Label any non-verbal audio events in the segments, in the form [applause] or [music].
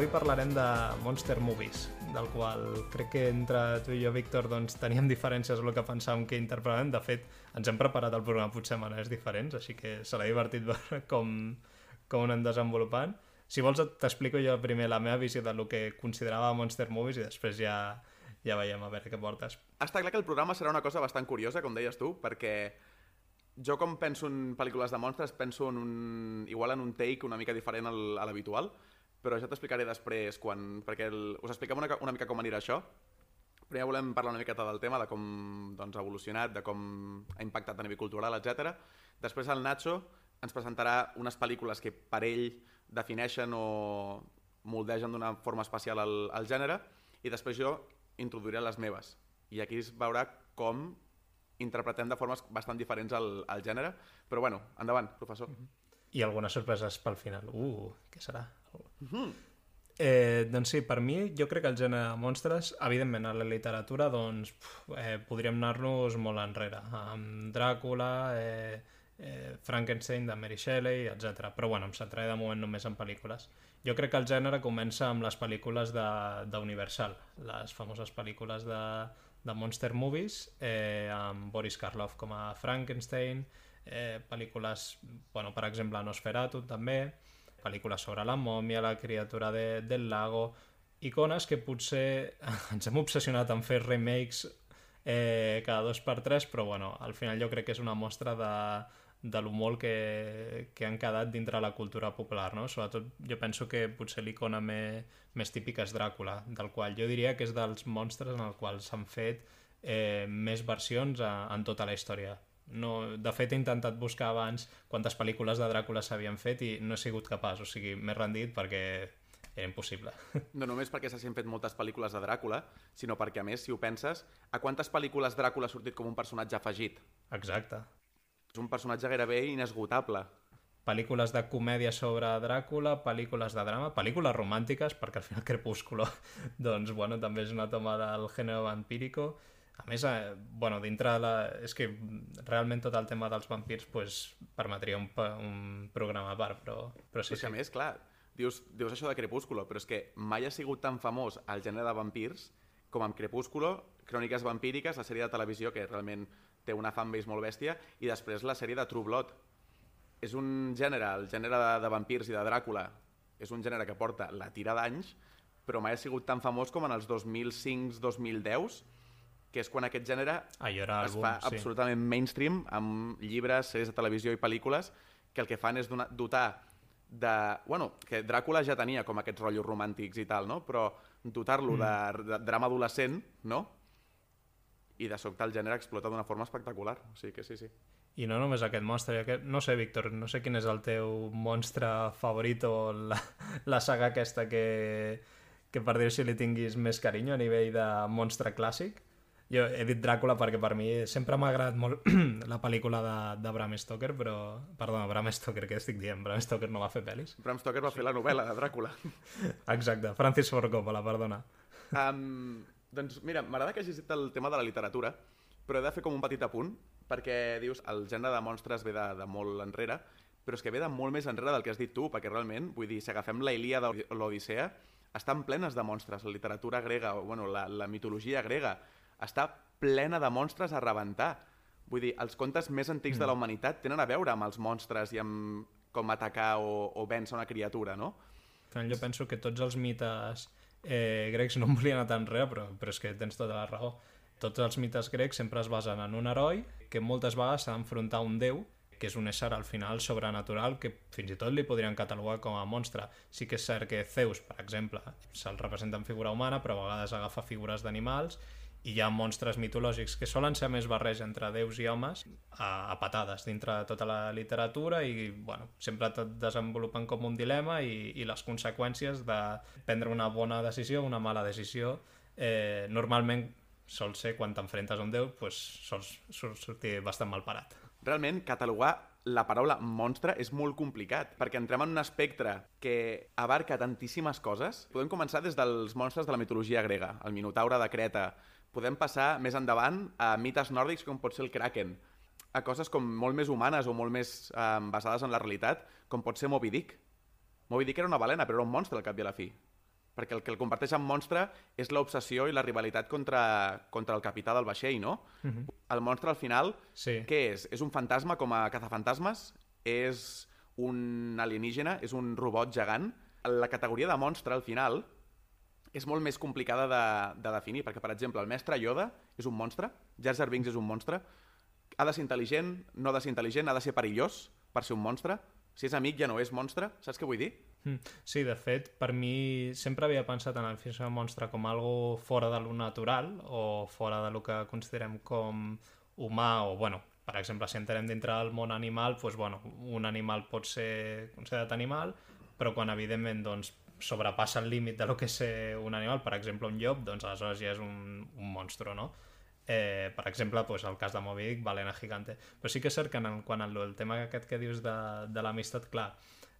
Avui parlarem de Monster Movies, del qual crec que entre tu i jo, Víctor, doncs, teníem diferències en el que pensàvem que interpretarem. De fet, ens hem preparat el programa potser maneres diferents, així que serà divertit veure [laughs] com, com anem desenvolupant. Si vols, t'explico jo primer la meva visió del que considerava Monster Movies i després ja, ja veiem a veure què portes. Està clar que el programa serà una cosa bastant curiosa, com deies tu, perquè jo com penso en pel·lícules de monstres penso en un, igual en un take una mica diferent al, a l'habitual, però ja t'explicaré després, quan, perquè el, us expliquem una, una mica com anirà això. Primer volem parlar una miqueta del tema, de com doncs, ha evolucionat, de com ha impactat a nivell cultural, etc. Després el Nacho ens presentarà unes pel·lícules que per ell defineixen o moldegen d'una forma especial el, el gènere i després jo introduiré les meves. I aquí es veurà com interpretem de formes bastant diferents al, al gènere. Però bueno, endavant, professor. Mm -hmm. I algunes sorpreses pel final. Uh, què serà? Mm -hmm. Eh, doncs sí, per mi jo crec que el gènere de monstres, evidentment a la literatura doncs eh, podríem anar-nos molt enrere amb Dràcula, eh, eh, Frankenstein de Mary Shelley, etc. Però bueno, em centraré de moment només en pel·lícules. Jo crec que el gènere comença amb les pel·lícules d'Universal, les famoses pel·lícules de, de Monster Movies, eh, amb Boris Karloff com a Frankenstein, eh, pel·lícules, bueno, per exemple, Nosferatu també, pel·lícules sobre la mòmia, la criatura de, del lago, icones que potser [laughs] ens hem obsessionat en fer remakes eh, cada dos per tres, però bueno, al final jo crec que és una mostra de, de lo molt que, que han quedat dintre la cultura popular, no? Sobretot jo penso que potser l'icona me, més típica és Dràcula, del qual jo diria que és dels monstres en el qual s'han fet eh, més versions a, en tota la història. No, de fet, he intentat buscar abans quantes pel·lícules de Dràcula s'havien fet i no he sigut capaç, o sigui, m'he rendit perquè era impossible. [laughs] No només perquè s'hagin fet moltes pel·lícules de Dràcula, sinó perquè, a més, si ho penses, a quantes pel·lícules Dràcula ha sortit com un personatge afegit? Exacte. És un personatge gairebé inesgotable. Pel·lícules de comèdia sobre Dràcula, pel·lícules de drama, pel·lícules romàntiques, perquè al final Crepúsculo, [laughs] doncs, bueno, també és una toma del gènere vampírico. A més, eh, bueno, dintre de la... És que realment tot el tema dels vampirs pues, permetria un, un programa a part, però, però sí, però sí. a més, clar, dius, dius això de Crepúsculo, però és que mai ha sigut tan famós el gènere de vampirs com amb Crepúsculo, Cròniques vampíriques, la sèrie de televisió que realment té una fanbase molt bèstia, i després la sèrie de True Blood. És un gènere, el gènere de, de vampirs i de Dràcula, és un gènere que porta la tira d'anys, però mai ha sigut tan famós com en els 2005-2010, que és quan aquest gènere era es boom, fa sí. absolutament mainstream, amb llibres, sèries de televisió i pel·lícules, que el que fan és donar, dotar de... Bueno, que Dràcula ja tenia com aquests rotllos romàntics i tal, no? Però dotar-lo mm. de, de drama adolescent, no? i de sobte el gènere explota d'una forma espectacular. O sigui que sí, sí. I no només aquest monstre, aquest... no sé, Víctor, no sé quin és el teu monstre favorit o la, la saga aquesta que, que per dir si li tinguis més carinyo a nivell de monstre clàssic. Jo he dit Dràcula perquè per mi sempre m'ha agradat molt [clears throat] la pel·lícula de, de Bram Stoker, però... Perdona, Bram Stoker, què estic dient? Bram Stoker no va fer pel·lis? Bram Stoker va fer la novel·la de Dràcula. [laughs] Exacte, Francis Ford Coppola, perdona. Um, doncs mira, m'agrada que hagis dit el tema de la literatura, però he de fer com un petit apunt, perquè dius, el gènere de monstres ve de, de molt enrere, però és que ve de molt més enrere del que has dit tu, perquè realment, vull dir, si agafem la Ilíada o l'Odissea, estan plenes de monstres. La literatura grega, o bueno, la, la mitologia grega, està plena de monstres a rebentar. Vull dir, els contes més antics mm. de la humanitat tenen a veure amb els monstres i amb com atacar o, o vèncer una criatura, no? Jo penso que tots els mites eh, grecs no em volia anar tan enrere, però, però és que tens tota la raó. Tots els mites grecs sempre es basen en un heroi que moltes vegades s'ha d'enfrontar a un déu que és un ésser al final sobrenatural que fins i tot li podrien catalogar com a monstre. Sí que és cert que Zeus, per exemple, se'l representa en figura humana, però a vegades agafa figures d'animals i hi ha monstres mitològics que solen ser més barreja entre déus i homes a, a patades dintre de tota la literatura i bueno, sempre tot desenvolupen com un dilema i, i les conseqüències de prendre una bona decisió o una mala decisió eh, normalment sol ser quan t'enfrentes a un déu pues, sols sortir bastant mal parat. Realment, catalogar la paraula monstre és molt complicat, perquè entrem en un espectre que abarca tantíssimes coses. Podem començar des dels monstres de la mitologia grega, el Minotaure de Creta, podem passar més endavant a mites nòrdics com pot ser el Kraken, a coses com molt més humanes o molt més eh, basades en la realitat, com pot ser Moby Dick. Moby Dick era una balena, però era un monstre al cap i a la fi. Perquè el que el comparteix amb monstre és l'obsessió i la rivalitat contra, contra el capità del vaixell, no? Mm -hmm. El monstre al final, Sí. què és? És un fantasma com a cazafantasmes? És un alienígena? És un robot gegant? La categoria de monstre al final és molt més complicada de, de definir, perquè, per exemple, el mestre Yoda és un monstre, Jar Jar Binks és un monstre, ha de ser intel·ligent, no ha de ser intel·ligent, ha de ser perillós per ser un monstre, si és amic ja no és monstre, saps què vull dir? Mm. Sí, de fet, per mi sempre havia pensat en el film monstre com algo fora de lo natural o fora de lo que considerem com humà o, bueno, per exemple, si entrem dintre del món animal, doncs, bueno, un animal pot ser considerat animal, però quan, evidentment, doncs, sobrepassa el límit de lo que és un animal, per exemple, un llop, doncs aleshores ja és un, un monstre, no? Eh, per exemple, doncs, el cas de Moby Dick, Balena Gigante. Però sí que és cert que en, quan el, el tema aquest que dius de, de l'amistat, clar,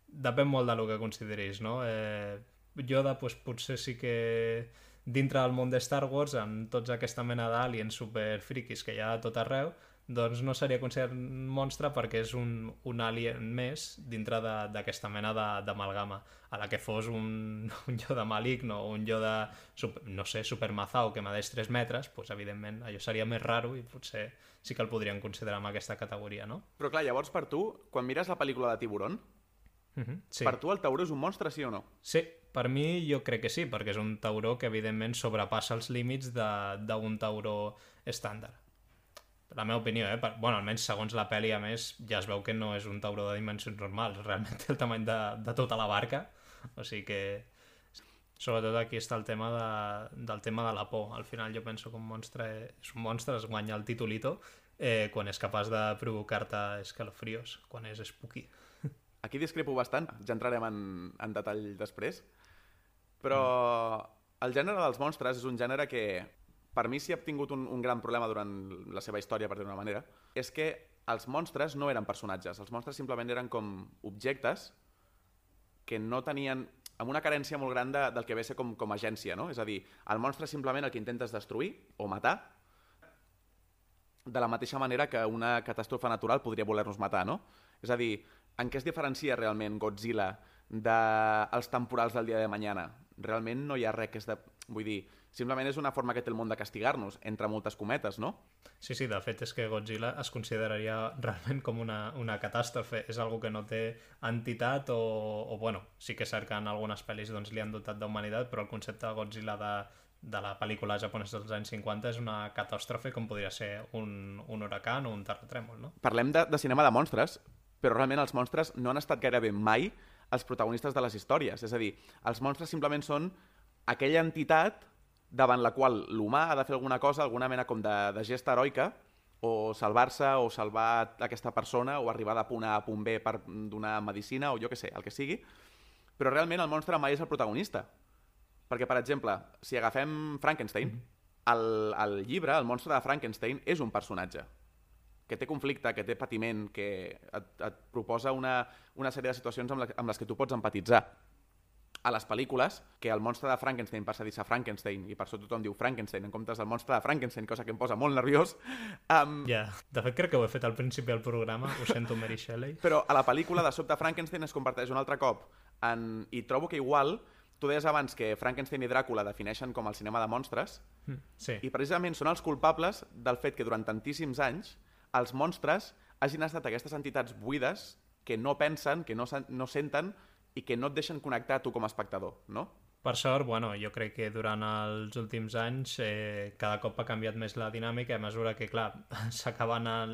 depèn molt del que consideris, no? Eh, Yoda, doncs, potser sí que dintre del món de Star Wars, amb tots aquesta mena d'aliens super friquis que hi ha a tot arreu, doncs no seria considerat un monstre perquè és un, un alien més dintre d'aquesta mena d'amalgama. A la que fos un, [laughs] un Yoda maligno o un Yoda, super, no sé, supermazao que medeix 3 metres, doncs evidentment allò seria més raro i potser sí que el podrien considerar en aquesta categoria, no? Però clar, llavors per tu, quan mires la pel·lícula de Tiburón, Uh -huh. Sí. per tu el tauró és un monstre, sí o no? Sí, per mi jo crec que sí, perquè és un tauró que evidentment sobrepassa els límits d'un tauró estàndard. La meva opinió, eh? Per, bueno, almenys segons la pel·li, a més, ja es veu que no és un tauró de dimensions normals, [laughs] realment té el tamany de, de tota la barca, o sigui que sobretot aquí està el tema de, del tema de la por. Al final jo penso que un monstre és un monstre, es guanya el titulito eh, quan és capaç de provocar-te escalofrios, quan és spooky. [laughs] Aquí discrepo bastant, ja entrarem en, en detall després, però el gènere dels monstres és un gènere que per mi sí ha tingut un, un gran problema durant la seva història, per dir d'una manera, és que els monstres no eren personatges, els monstres simplement eren com objectes que no tenien amb una carència molt gran de, del que ve ser com, com agència, no? És a dir, el monstre és simplement el que intentes destruir o matar de la mateixa manera que una catàstrofe natural podria voler-nos matar, no? És a dir, en què es diferencia realment Godzilla dels temporals del dia de mañana? Realment no hi ha res que és de... Vull dir, simplement és una forma que té el món de castigar-nos, entre moltes cometes, no? Sí, sí, de fet és que Godzilla es consideraria realment com una, una catàstrofe. És algo que no té entitat o, o bueno, sí que és cert que en algunes pel·lis doncs, li han dotat d'humanitat, però el concepte de Godzilla de, de la pel·lícula japonesa dels anys 50 és una catàstrofe com podria ser un, un huracan o un terratrèmol, no? Parlem de, de cinema de monstres, però realment els monstres no han estat gairebé mai els protagonistes de les històries. És a dir, els monstres simplement són aquella entitat davant la qual l'humà ha de fer alguna cosa, alguna mena com de, de gest heroica, o salvar-se, o salvar aquesta persona, o arribar de punt A a punt B per donar medicina, o jo que sé, el que sigui. Però realment el monstre mai és el protagonista. Perquè, per exemple, si agafem Frankenstein, el, el llibre, el monstre de Frankenstein, és un personatge que té conflicte, que té patiment, que et, et proposa una, una sèrie de situacions amb, la, amb les que tu pots empatitzar. A les pel·lícules, que el monstre de Frankenstein passa a dir-se Frankenstein, i per això tothom diu Frankenstein en comptes del monstre de Frankenstein, cosa que em posa molt nerviós, um, Ja, de fet crec que ho he fet al principi del programa, ho sento Mary Shelley. però a la pel·lícula de sobte Frankenstein es converteix un altre cop en... i trobo que igual tu deies abans que Frankenstein i Dràcula defineixen com el cinema de monstres Mm, Sí, i precisament són els culpables del fet que durant tantíssims anys els monstres hagin estat aquestes entitats buides que no pensen, que no, no senten i que no et deixen connectar a tu com a espectador, no? Per sort, bueno, jo crec que durant els últims anys eh, cada cop ha canviat més la dinàmica a mesura que, clar, [laughs] s'acaben el,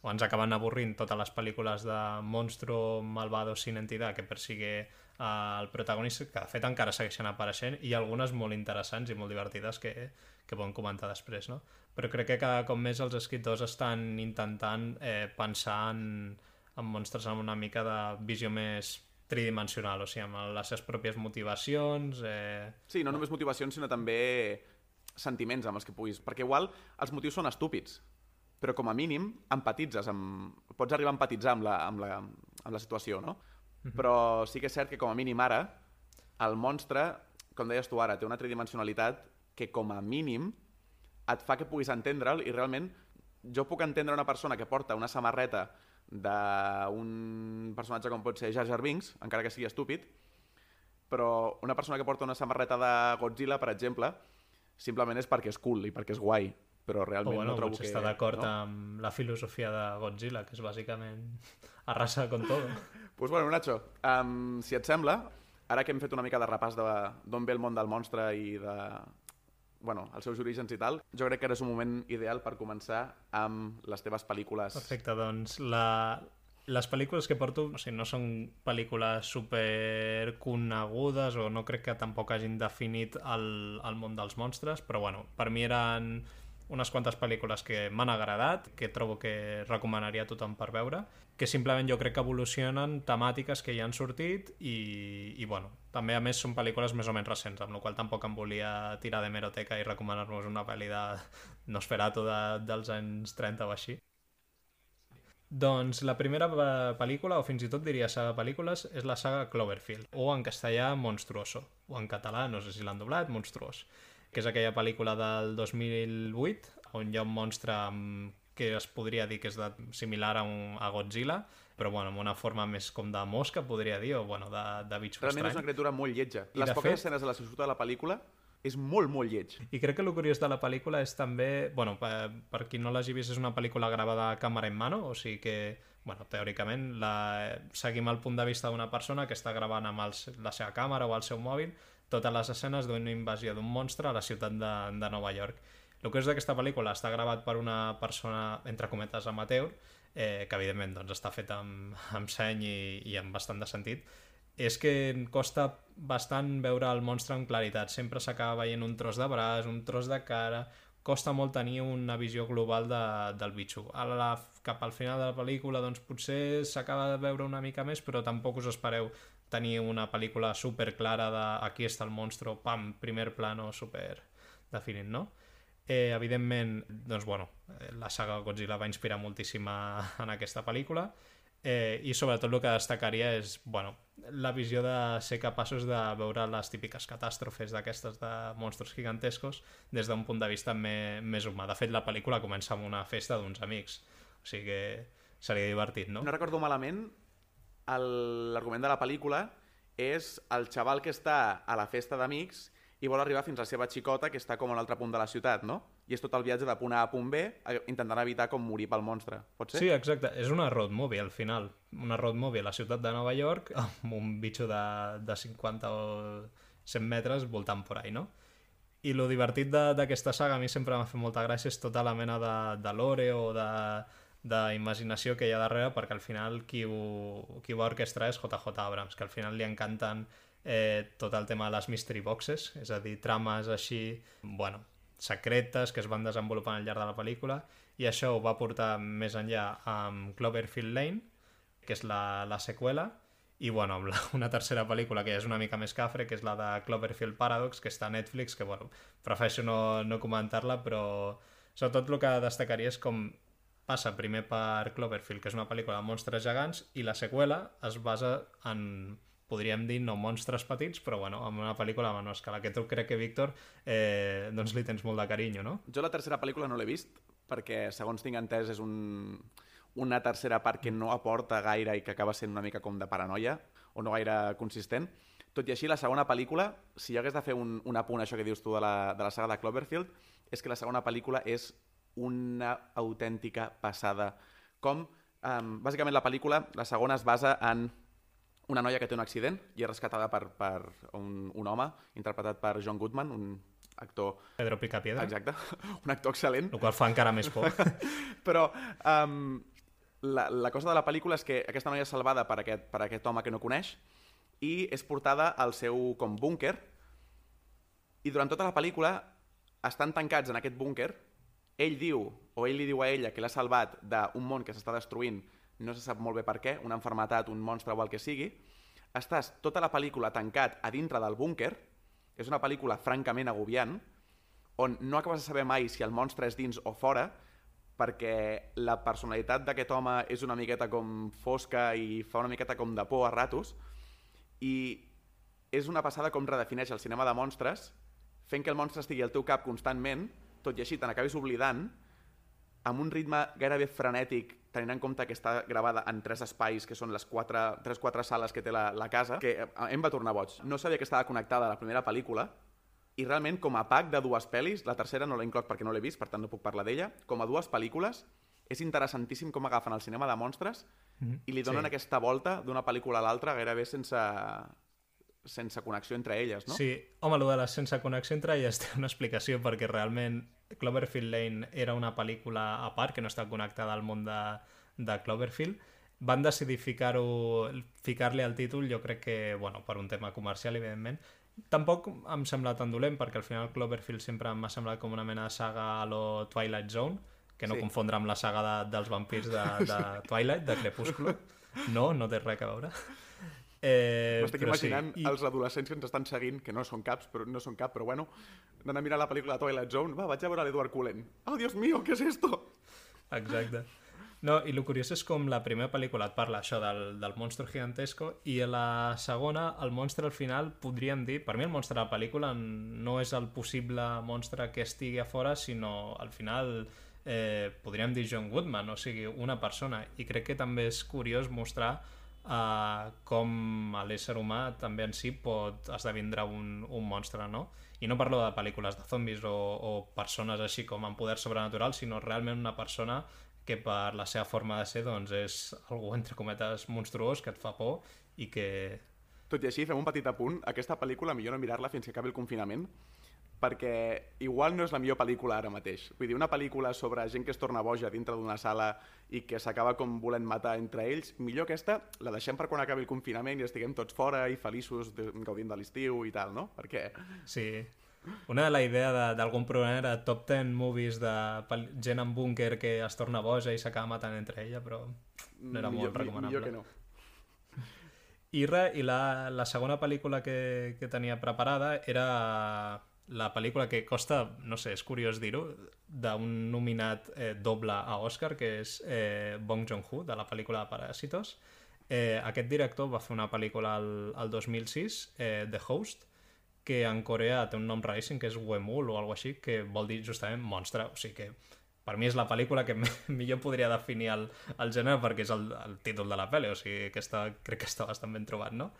o ens acaben avorrint totes les pel·lícules de monstro malvado sin entitat que persigue eh, el protagonista, que de fet encara segueixen apareixent, i algunes molt interessants i molt divertides que, que podem comentar després, no? Però crec que cada cop més els escriptors estan intentant eh, pensar en, en monstres amb una mica de visió més tridimensional, o sigui, amb les seves pròpies motivacions... Eh... Sí, no només motivacions, sinó també sentiments amb els que puguis. Perquè igual els motius són estúpids, però com a mínim empatitzes, amb... pots arribar a empatitzar amb la, amb la, amb la situació, no? Però sí que és cert que com a mínim ara el monstre, com deies tu ara, té una tridimensionalitat que com a mínim et fa que puguis entendre'l i realment jo puc entendre una persona que porta una samarreta d'un personatge com pot ser Jar Jar Binks, encara que sigui estúpid, però una persona que porta una samarreta de Godzilla, per exemple, simplement és perquè és cool i perquè és guai, però realment O bueno, no trobo que... està d'acord no? amb la filosofia de Godzilla, que és bàsicament [laughs] arrasa con todo. [laughs] Pues bueno, Nacho, um, si et sembla, ara que hem fet una mica de repàs d'on ve el món del monstre i de bueno, els seus orígens i tal, jo crec que ara és un moment ideal per començar amb les teves pel·lícules. Perfecte, doncs la, les pel·lícules que porto o sigui, no són pel·lícules super conegudes o no crec que tampoc hagin definit el, el món dels monstres, però bueno, per mi eren unes quantes pel·lícules que m'han agradat, que trobo que recomanaria a tothom per veure, que simplement jo crec que evolucionen temàtiques que ja han sortit i, i bueno, també a més són pel·lícules més o menys recents, amb la qual tampoc em volia tirar de meroteca i recomanar-vos una pel·li de Nosferatu de, dels anys 30 o així. Doncs la primera pe- pel·lícula, o fins i tot diria saga de pel·lícules, és la saga Cloverfield, o en castellà Monstruoso, o en català, no sé si l'han doblat, Monstruós, que és aquella pel·lícula del 2008, on hi ha un monstre que es podria dir que és de, similar a, un, a Godzilla, però bueno, amb una forma més com de mosca, podria dir, o bueno, de, de bitxo Realment és una criatura molt lletja. I Les poques fet- escenes de la surt de la pel·lícula és molt, molt lleig. I crec que el curiós de la pel·lícula és també... Bueno, per, per qui no l'hagi vist, és una pel·lícula gravada a càmera en mano, o sigui que, bueno, teòricament, la, seguim el punt de vista d'una persona que està gravant amb el, la seva càmera o el seu mòbil totes les escenes d'una invasió d'un monstre a la ciutat de, de Nova York. El que és d'aquesta pel·lícula està gravat per una persona, entre cometes, amateur, eh, que evidentment doncs, està fet amb, amb seny i, i amb bastant de sentit, és que costa bastant veure el monstre amb claritat. Sempre s'acaba veient un tros de braç, un tros de cara... Costa molt tenir una visió global de, del bitxo. A la, cap al final de la pel·lícula doncs potser s'acaba de veure una mica més, però tampoc us espereu tenir una pel·lícula super clara de aquí està el monstre, pam, primer plano super definit, no? Eh, evidentment, doncs, bueno, eh, la saga Godzilla va inspirar moltíssim en aquesta pel·lícula eh, i sobretot el que destacaria és bueno, la visió de ser capaços de veure les típiques catàstrofes d'aquestes de monstres gigantescos des d'un punt de vista me, més humà. De fet, la pel·lícula comença amb una festa d'uns amics, o sigui que seria divertit, no? No recordo malament, l'argument de la pel·lícula és el xaval que està a la festa d'amics i vol arribar fins a la seva xicota, que està com a l'altre punt de la ciutat, no? I és tot el viatge de punt A a punt B, eh, intentant evitar com morir pel monstre. Pot ser? Sí, exacte. És una road movie, al final. Una road movie a la ciutat de Nova York [laughs] amb un bitxo de, de 50 o 100 metres voltant por ahí, no? I lo divertit d'aquesta saga a mi sempre m'ha fet molta gràcia és tota la mena de, de lore o de d'imaginació que hi ha darrere perquè al final qui ho, qui ho va orquestrar és JJ Abrams que al final li encanten eh, tot el tema de les mystery boxes és a dir, trames així bueno, secretes que es van desenvolupant al llarg de la pel·lícula i això ho va portar més enllà amb Cloverfield Lane que és la, la seqüela i bueno, amb la, una tercera pel·lícula que és una mica més cafre, que és la de Cloverfield Paradox, que està a Netflix, que bueno, prefereixo no, no comentar-la, però sobretot el que destacaria és com passa primer per Cloverfield, que és una pel·lícula de monstres gegants, i la seqüela es basa en, podríem dir, no monstres petits, però bueno, en una pel·lícula a menor escala, que tu crec que, Víctor, eh, doncs li tens molt de carinyo, no? Jo la tercera pel·lícula no l'he vist, perquè, segons tinc entès, és un, una tercera part que no aporta gaire i que acaba sent una mica com de paranoia, o no gaire consistent. Tot i així, la segona pel·lícula, si jo hagués de fer un, un apunt a això que dius tu de la, de la saga de Cloverfield, és que la segona pel·lícula és una autèntica passada. Com, um, bàsicament, la pel·lícula, la segona es basa en una noia que té un accident i és rescatada per, per un, un home interpretat per John Goodman, un actor Pedro Picapiedra, Exacte, [laughs] un actor excel·lent. el qual fa encara més por. [laughs] Però um, la, la cosa de la pel·lícula és que aquesta noia és salvada per aquest, per aquest home que no coneix i és portada al seu com búnquer i durant tota la pel·lícula estan tancats en aquest búnquer ell diu, o ell li diu a ella que l'ha salvat d'un món que s'està destruint no se sap molt bé per què, una enfermetat, un monstre o el que sigui estàs tota la pel·lícula tancat a dintre del búnquer és una pel·lícula francament agobiant on no acabes de saber mai si el monstre és dins o fora perquè la personalitat d'aquest home és una miqueta com fosca i fa una miqueta com de por a ratos i és una passada com redefineix el cinema de monstres fent que el monstre estigui al teu cap constantment tot i així te n'acabis oblidant amb un ritme gairebé frenètic tenint en compte que està gravada en tres espais, que són les quatre, tres, quatre sales que té la, la casa, que eh, em va tornar boig. No sabia que estava connectada a la primera pel·lícula, i realment, com a pack de dues pel·lis, la tercera no l'he inclòs perquè no l'he vist, per tant no puc parlar d'ella, com a dues pel·lícules, és interessantíssim com agafen el cinema de monstres mm -hmm. i li donen Sí. sí. aquesta volta d'una pel·lícula a l'altra gairebé sense, sense connexió entre elles, no? Sí, home, allò de la sense connexió entre elles té una explicació perquè realment Cloverfield Lane era una pel·lícula a part que no està connectada al món de, de Cloverfield. Van decidir ficar-ho ficar-li al títol, jo crec que, bueno, per un tema comercial, evidentment. Tampoc em sembla tan dolent, perquè al final Cloverfield sempre m'ha semblat com una mena de saga a lo Twilight Zone, que no Sí. confondre amb la saga de, dels vampirs de, de [laughs] Twilight, de Crepúsculo. No, no té res a veure. Eh, M'estic però sí, imaginant i- els adolescents que ens estan seguint, que no són caps, però no són cap, però bueno, anant a mirar la pel·lícula Twilight Zone, va, vaig a veure l'Edward Cullen. Oh, Dios mío, què és esto? Exacte. No, i el curiós és com la primera pel·lícula et parla això del, del monstro gigantesco i a la segona el monstre al final podríem dir, per mi el monstre de la pel·lícula no és el possible monstre que estigui a fora, sinó al final eh, podríem dir John Goodman, o sigui, una persona. I crec que també és curiós mostrar eh, com l'ésser humà també en si pot esdevindre un, un monstre, no? I no parlo de pel·lícules de zombis o, o persones així com amb poder sobrenatural, sinó realment una persona que per la seva forma de ser doncs és algú entre cometes monstruós que et fa por i que Tot i així, fem un petit apunt. Aquesta pel·lícula millor no mirar-la fins que acabi el confinament, perquè igual no és la millor pel·lícula ara mateix. Vull dir, una pel·lícula sobre gent que es torna boja dintre d'una sala i que s'acaba com volent matar entre ells, millor aquesta la deixem per quan acabi el confinament i estiguem tots fora i feliços de, gaudint de l'estiu i tal, no? Perquè sí... Una de la idea de- d'algun programa era top 10 movies de gent en búnquer que es torna boja i s'acaba matant entre ella, però no era millor, molt recomanable. millor que no. I res, i la, la segona pel·lícula que, que tenia preparada era la pel·lícula que costa, no sé, és curiós dir-ho, d'un nominat eh, doble a Oscar, que és eh, Bong Joon-ho, de la pel·lícula Parasitos. Eh, aquest director va fer una pel·lícula al, al 2006, eh, The Host, que en Corea té un nom raríssim, que és Wemul o alguna així, que vol dir justament monstre. O sigui que per mi és la pel·lícula que [laughs] millor podria definir el, el gènere perquè és el, el títol de la pel·li, o sigui que està, crec que està bastant ben trobat, no?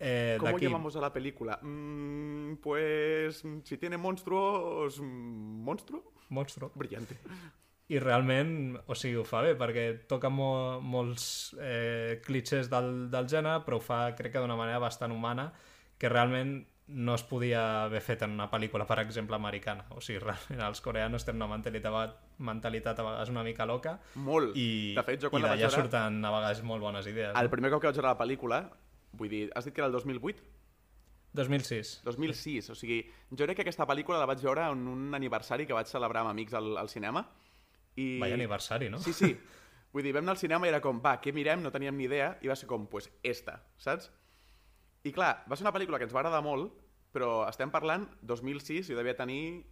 Eh, ¿Cómo d'aquí- llamamos a la película? Mm, pues si tiene monstruos... ¿Monstruo? Monstro. Brillante. I realment, o sigui, ho fa bé, perquè toca mo molts eh, clichés del, del gènere, però ho fa, crec que d'una manera bastant humana, que realment no es podia haver fet en una pel·lícula, per exemple, americana. O sigui, realment els coreanos tenen una mentalitat, mentalitat a vegades una mica loca Molt. i, de fet, jo i quan vaig d'allà veure... surten a vegades molt bones idees. El No? primer cop que vaig veure la pel·lícula, vull dir, has dit que era el 2008? 2006. 2006, o sigui, jo crec que aquesta pel·lícula la vaig veure en un aniversari que vaig celebrar amb amics al, al cinema. I... Vaya aniversari, no? Sí, sí. Vull dir, vam anar al cinema i era com, va, què mirem? No teníem ni idea. I va ser com, pues, esta, saps? I clar, va ser una pel·lícula que ens va agradar molt, però estem parlant 2006, jo devia tenir,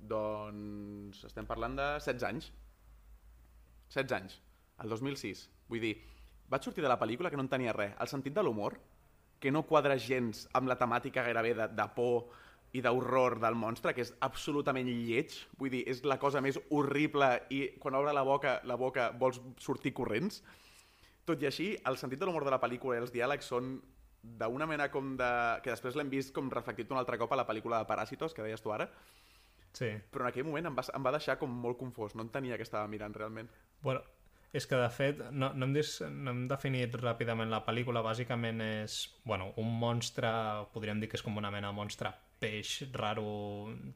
doncs, estem parlant de 16 anys. 16 anys, el 2006. Vull dir, vaig sortir de la pel·lícula que no en tenia res. El sentit de l'humor, que no quadra gens amb la temàtica gairebé de, de por i d'horror del monstre, que és absolutament lleig. Vull dir, és la cosa més horrible i quan obre la boca, la boca vols sortir corrents. Tot i així, el sentit de l'humor de la pel·lícula i els diàlegs són d'una mena com de... que després l'hem vist com reflectit un altre cop a la pel·lícula de Paràsitos, que deies tu ara, Sí. però en aquell moment em va, em va deixar com molt confós, no entenia què estava mirant realment. Bueno, és que de fet no, no, hem dis, no hem definit ràpidament la pel·lícula, bàsicament és bueno, un monstre, podríem dir que és com una mena de monstre peix raro,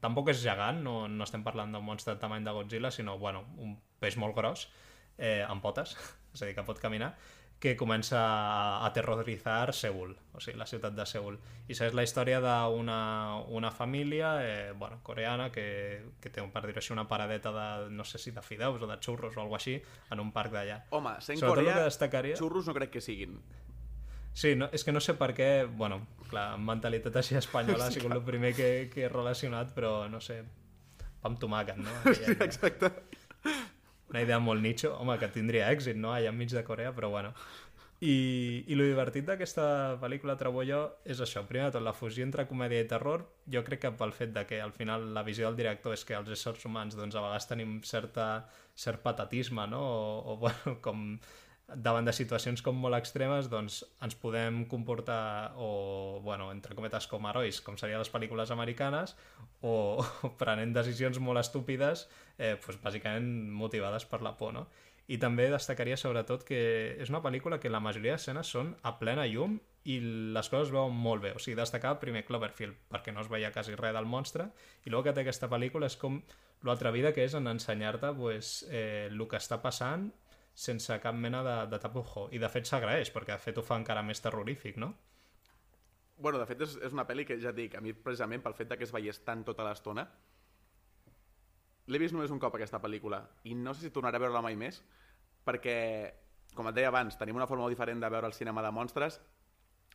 tampoc és gegant, no, no estem parlant d'un monstre de tamany de Godzilla, sinó bueno, un peix molt gros, eh, amb potes, [laughs] és a dir, que pot caminar, que comença a aterroritzar Seul, o sigui, la ciutat de Seul. I és la història d'una una família eh, bueno, coreana que, que té, per dir-ho així, una paradeta de, no sé si de fideus o de xurros o alguna així, en un parc d'allà. Home, sent Sobretot el Corea, que destacaria... xurros no crec que siguin. Sí, no, és que no sé per què, bueno, clar, amb mentalitat així espanyola ha [laughs] sigut el primer que, que he relacionat, però no sé, pa amb tomàquet, no? [laughs] Aquella. Exacte. Una idea molt nicho, home, que tindria èxit, no?, allà enmig de Corea, però bueno. I, i lo divertit d'aquesta pel·lícula, trobo jo, és això. Primer de tot, la fusió entre comèdia i terror, jo crec que pel fet de que al final la visió del director és que els éssers humans doncs, a vegades tenim certa, cert patatisme, no? O, o [laughs] bueno, com davant de situacions com molt extremes doncs ens podem comportar o, bueno, entre cometes com herois com serien les pel·lícules americanes o, o [laughs] prenent decisions molt estúpides eh, doncs, bàsicament motivades per la por no? i també destacaria sobretot que és una pel·lícula que la majoria d'escenes són a plena llum i les coses es veuen molt bé. O sigui, destacar primer Cloverfield, perquè no es veia quasi res del monstre, i el que té aquesta pel·lícula és com l'atrevida que és en ensenyar-te pues, eh, el que està passant sense cap mena de, de tapujo. I de fet s'agraeix, perquè de fet ho fa encara més terrorífic, no? Bueno, de fet és, és una pel·li que ja dic, a mi precisament pel fet que es veiés tant tota l'estona, l'he vist només un cop aquesta pel·lícula i no sé si tornaré a veure-la mai més perquè, com et deia abans, tenim una forma diferent de veure el cinema de monstres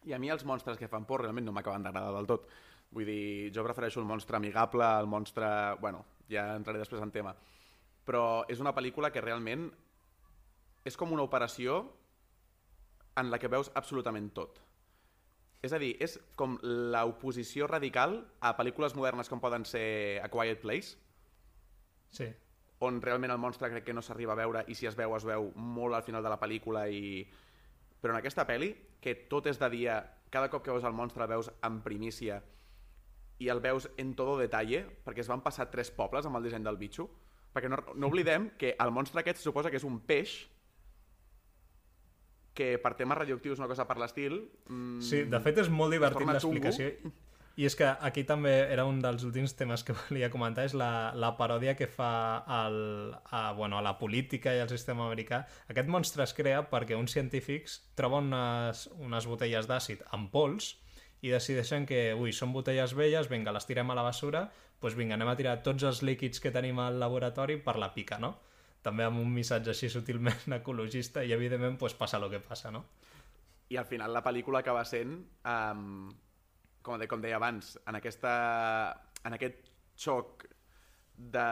i a mi els monstres que fan por realment no m'acaben d'agradar del tot. Vull dir, jo prefereixo el monstre amigable, el monstre... Bueno, ja entraré després en tema. Però és una pel·lícula que realment és com una operació en la que veus absolutament tot. És a dir, és com l'oposició radical a pel·lícules modernes com poden ser A Quiet Place, sí. on realment el monstre crec que no s'arriba a veure i si es veu, es veu molt al final de la pel·lícula i... Però en aquesta pel·li, que tot és de dia, cada cop que veus el monstre el veus en primícia i el veus en todo detalle, perquè es van passar tres pobles amb el disseny del bitxo, perquè no, no oblidem que el monstre aquest suposa que és un peix que per temes radioactius una cosa per l'estil... Mm, sí, de fet és molt divertit l'explicació. I és que aquí també era un dels últims temes que [laughs] volia comentar, és la, la paròdia que fa el, a, bueno, a la política i al sistema americà. Aquest monstre es crea perquè uns científics troben unes, unes botelles d'àcid amb pols i decideixen que, ui, són botelles velles, vinga, les tirem a la basura, doncs vinga, anem a tirar tots els líquids que tenim al laboratori per la pica, no? També amb un missatge així sutilment [laughs] ecologista i evidentment pues, passa el que passa, no? I al final la pel·lícula acaba sent, um, com, de, com deia abans, en, aquesta, en aquest xoc de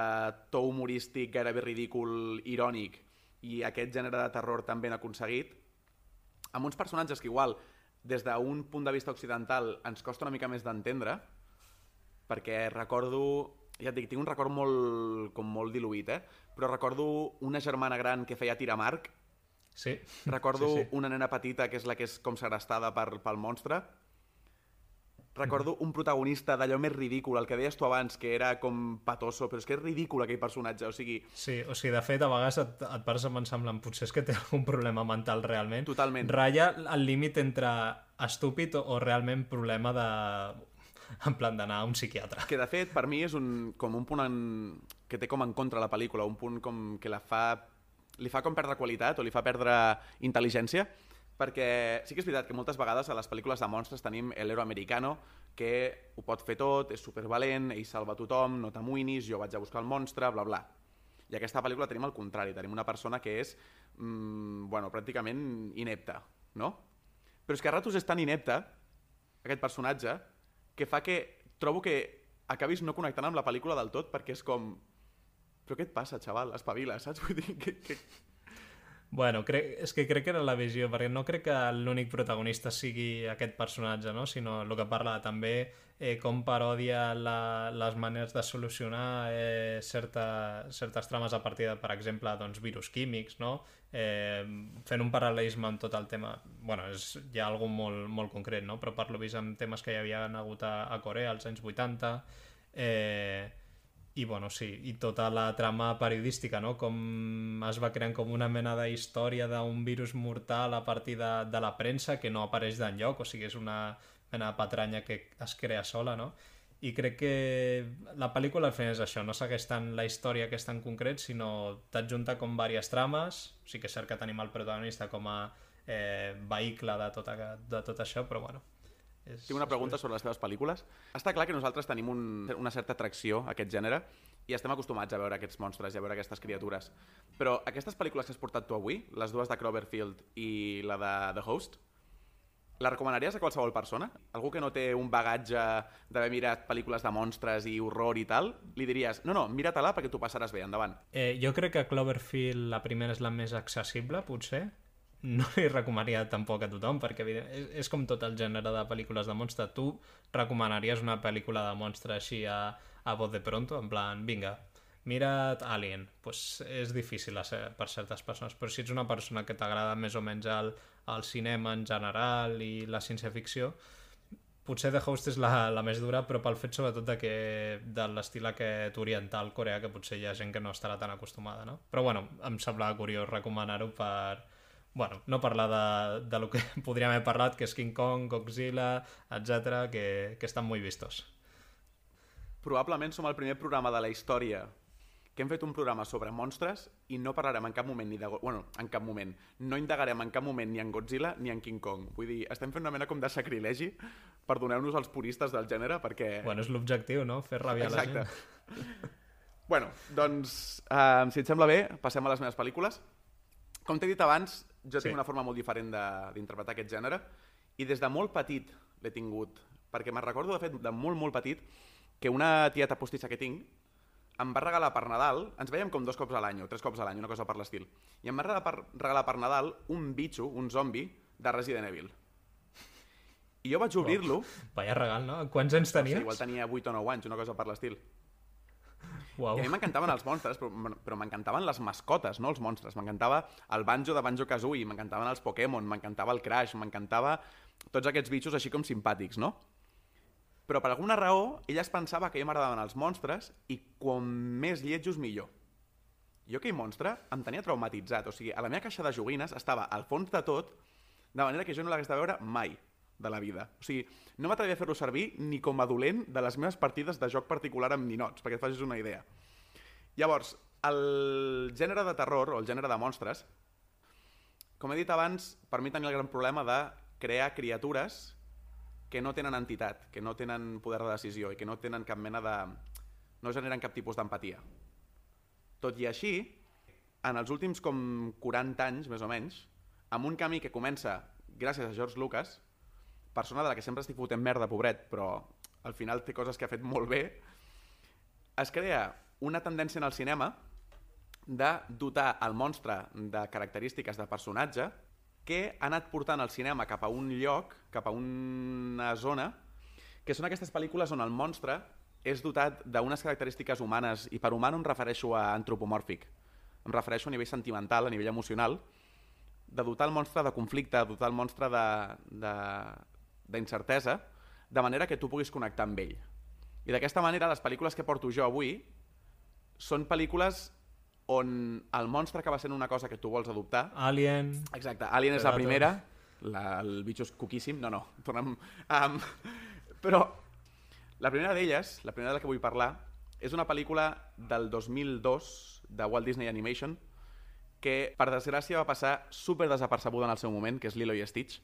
to humorístic, gairebé ridícul, irònic, i aquest gènere de terror tan ben aconseguit, amb uns personatges que igual, des d'un punt de vista occidental, ens costa una mica més d'entendre, perquè recordo ja et dic, tinc un record molt, com molt diluït, eh? Però recordo una germana gran que feia tiramarc, sí. recordo sí, sí. una nena petita que és la que és com segrestada per, pel monstre, recordo un protagonista d'allò més ridícul, el que deies tu abans, que era com patoso, però és que és ridícul aquell personatge, o sigui... Sí, o sigui, de fet, a vegades et, et pares a pensar en potser és que té algun problema mental realment. Totalment. Raya el límit entre estúpid o realment problema de [laughs] en plan d'anar a un psiquiatre. Que de fet, per mi és un, com un punt en, que té com en contra la pel·lícula, un punt com que la fa, li fa com perdre qualitat o li fa perdre intel·ligència, perquè sí que és veritat que moltes vegades a les pel·lícules de monstres tenim l'héroe americano que ho pot fer tot, és supervalent, ell salva tothom, no t'amoïnis, jo vaig a buscar el monstre, bla bla. I aquesta pel·lícula tenim el contrari, tenim una persona que és, mmm, bueno, pràcticament inepta, no? Però és que a ratos és tan inepta, aquest personatge, que fa que trobo que acabis no connectant amb la pel·lícula del tot perquè és com... Però què et passa, xaval? Espavila, saps? [laughs] Vull dir que... que... Bueno, crec, és que crec que era la visió, perquè no crec que l'únic protagonista sigui aquest personatge, no? sinó el que parla també eh, com parodia la, les maneres de solucionar eh, certa, certes trames a partir de, per exemple, doncs, virus químics, no? Eh, fent un paral·lelisme amb tot el tema bueno, és ja algo molt, molt concret no? però parlo vist amb temes que hi havia hagut a, a Corea als anys 80 eh, i bueno, sí, i tota la trama periodística, no? com es va creant com una mena de història d'un virus mortal a partir de, de la premsa que no apareix d'enlloc, o sigui, és una mena de patranya que es crea sola, no? I crec que la pel·lícula al final és això, no segueix tant la història aquesta en concret, sinó t'adjunta com diverses trames, sí que és cert que tenim el protagonista com a eh, vehicle de tot, de tot això, però bueno. És, Tinc una pregunta és... sobre les teves pel·lícules. Està clar que nosaltres tenim un, una certa atracció a aquest gènere i estem acostumats a veure aquests monstres i a veure aquestes criatures. Però aquestes pel·lícules que has portat tu avui, les dues de Cloverfield i la de The Host, la recomanaries a qualsevol persona? Algú que no té un bagatge d'haver mirat pel·lícules de monstres i horror i tal, li diries, no, no, mira-te-la perquè tu passaràs bé, endavant. Eh, jo crec que Cloverfield la primera és la més accessible, potser, no li recomanaria tampoc a tothom, perquè evident, és, és com tot el gènere de pel·lícules de monstre. Tu recomanaries una pel·lícula de monstre així a, a voz de pronto, en plan, vinga, mira't Alien. pues és difícil a ser, per certes persones, però si ets una persona que t'agrada més o menys el, el cinema en general i la ciència-ficció, potser The Host és la, la més dura, però pel fet sobretot de, que, de l'estil aquest oriental coreà, que potser hi ha gent que no estarà tan acostumada, no? Però bueno, em semblava curiós recomanar-ho per, bueno, no parlar de, de lo que [laughs] podríem haver parlat, que és King Kong, Godzilla, etc que, que estan molt vistos. Probablement som el primer programa de la història que hem fet un programa sobre monstres i no parlarem en cap moment ni de... Bueno, en cap moment. No indagarem en cap moment ni en Godzilla ni en King Kong. Vull dir, estem fent una mena com de sacrilegi, perdoneu-nos als puristes del gènere, perquè... Bueno, és l'objectiu, no? Fer rabiar Exacte. la gent. [laughs] bueno, doncs, uh, si et sembla bé, passem a les meves pel·lícules. Com t'he dit abans, jo sí. tinc una forma molt diferent d'interpretar aquest gènere i des de molt petit l'he tingut, perquè me'n recordo, de fet, de molt, molt petit, que una tieta postissa que tinc em va regalar per Nadal, ens veiem com dos cops a l'any o tres cops a l'any, una cosa per l'estil, i em va regalar per, regalar per Nadal un bitxo, un zombi, de Resident Evil. I jo vaig obrir-lo... Vaya regal, no? Quants anys tenies? No sé, igual tenia 8 o 9 anys, una cosa per l'estil. Wow. I a mi m'encantaven els monstres, però, però m'encantaven les mascotes, no els monstres. M'encantava el Banjo de Banjo-Kazooie, m'encantaven els Pokémon, m'encantava el Crash, m'encantava tots aquests bitxos així com simpàtics, no? Però per alguna raó ella es pensava que mi m'agradaven els monstres i com més lletjos millor. Jo aquell monstre em tenia traumatitzat, o sigui, a la meva caixa de joguines estava al fons de tot, de manera que jo no l'hagués de veure mai de la vida. O sigui, no m'atrevia a fer-lo servir ni com a dolent de les meves partides de joc particular amb ninots, perquè et facis una idea. Llavors, el gènere de terror, o el gènere de monstres, com he dit abans, per mi tenia el gran problema de crear criatures que no tenen entitat, que no tenen poder de decisió i que no tenen cap mena de... no generen cap tipus d'empatia. Tot i així, en els últims com 40 anys, més o menys, amb un camí que comença gràcies a George Lucas, persona de la que sempre estic fotent merda, pobret, però al final té coses que ha fet molt bé, es crea una tendència en el cinema de dotar el monstre de característiques de personatge que ha anat portant el cinema cap a un lloc, cap a una zona, que són aquestes pel·lícules on el monstre és dotat d'unes característiques humanes, i per humà no em refereixo a antropomòrfic, em refereixo a nivell sentimental, a nivell emocional, de dotar el monstre de conflicte, de dotar el monstre d'incertesa, de, de, de manera que tu puguis connectar amb ell. I d'aquesta manera, les pel·lícules que porto jo avui són pel·lícules on el monstre acaba sent una cosa que tu vols adoptar. Alien... Exacte, Alien és la primera, la, el bitxo és cuquíssim, no, no, tornem... Um, [laughs] però la primera d'elles, la primera de la que vull parlar, és una pel·lícula del 2002 de Walt Disney Animation que, per desgràcia, va passar super desapercebuda en el seu moment, que és Lilo i Stitch.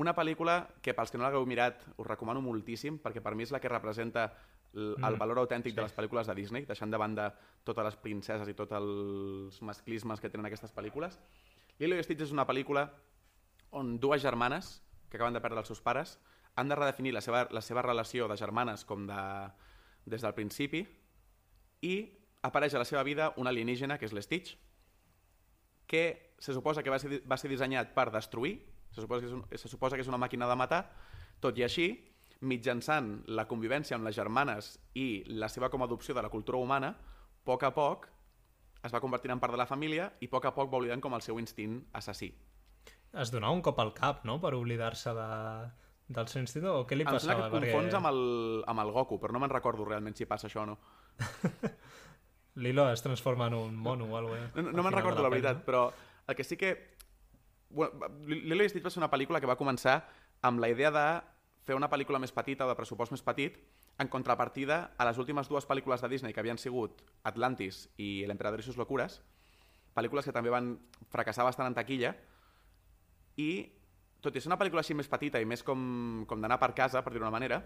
Una pel·lícula que, pels que no l'hagueu mirat, us recomano moltíssim, perquè per mi és la que representa el, mm. valor autèntic sí. de les pel·lícules de Disney, deixant de banda totes les princeses i tots els masclismes que tenen aquestes pel·lícules. Lilo i Stitch és una pel·lícula on dues germanes que acaben de perdre els seus pares han de redefinir la seva, la seva relació de germanes com de, des del principi i apareix a la seva vida un alienígena, que és l'Stitch, que se suposa que va ser, va ser dissenyat per destruir, se suposa, que és un, se suposa que és una màquina de matar, tot i així, mitjançant la convivència amb les germanes i la seva com adopció de la cultura humana, a poc a poc es va convertint en part de la família i a poc a poc va oblidant com el seu instint assassí. Es donava un cop al cap, no?, per oblidar-se de, del seu instint, o què li passava? Em sembla que et confons perquè... amb, el, amb el Goku, però no me'n recordo realment si passa això o no. [laughs] Lilo es transforma en un mono o alguna cosa. No, no me'n recordo la, la veritat, però el que sí que... Bueno, Lilo i Stitch va ser una pel·lícula que va començar amb la idea de fer una pel·lícula més petita, de pressupost més petit, en contrapartida a les últimes dues pel·lícules de Disney que havien sigut Atlantis i L'emperador i sus locures, pel·lícules que també van fracassar bastant en taquilla, i tot i ser una pel·lícula així més petita i més com, com d'anar per casa, per dir-ho manera,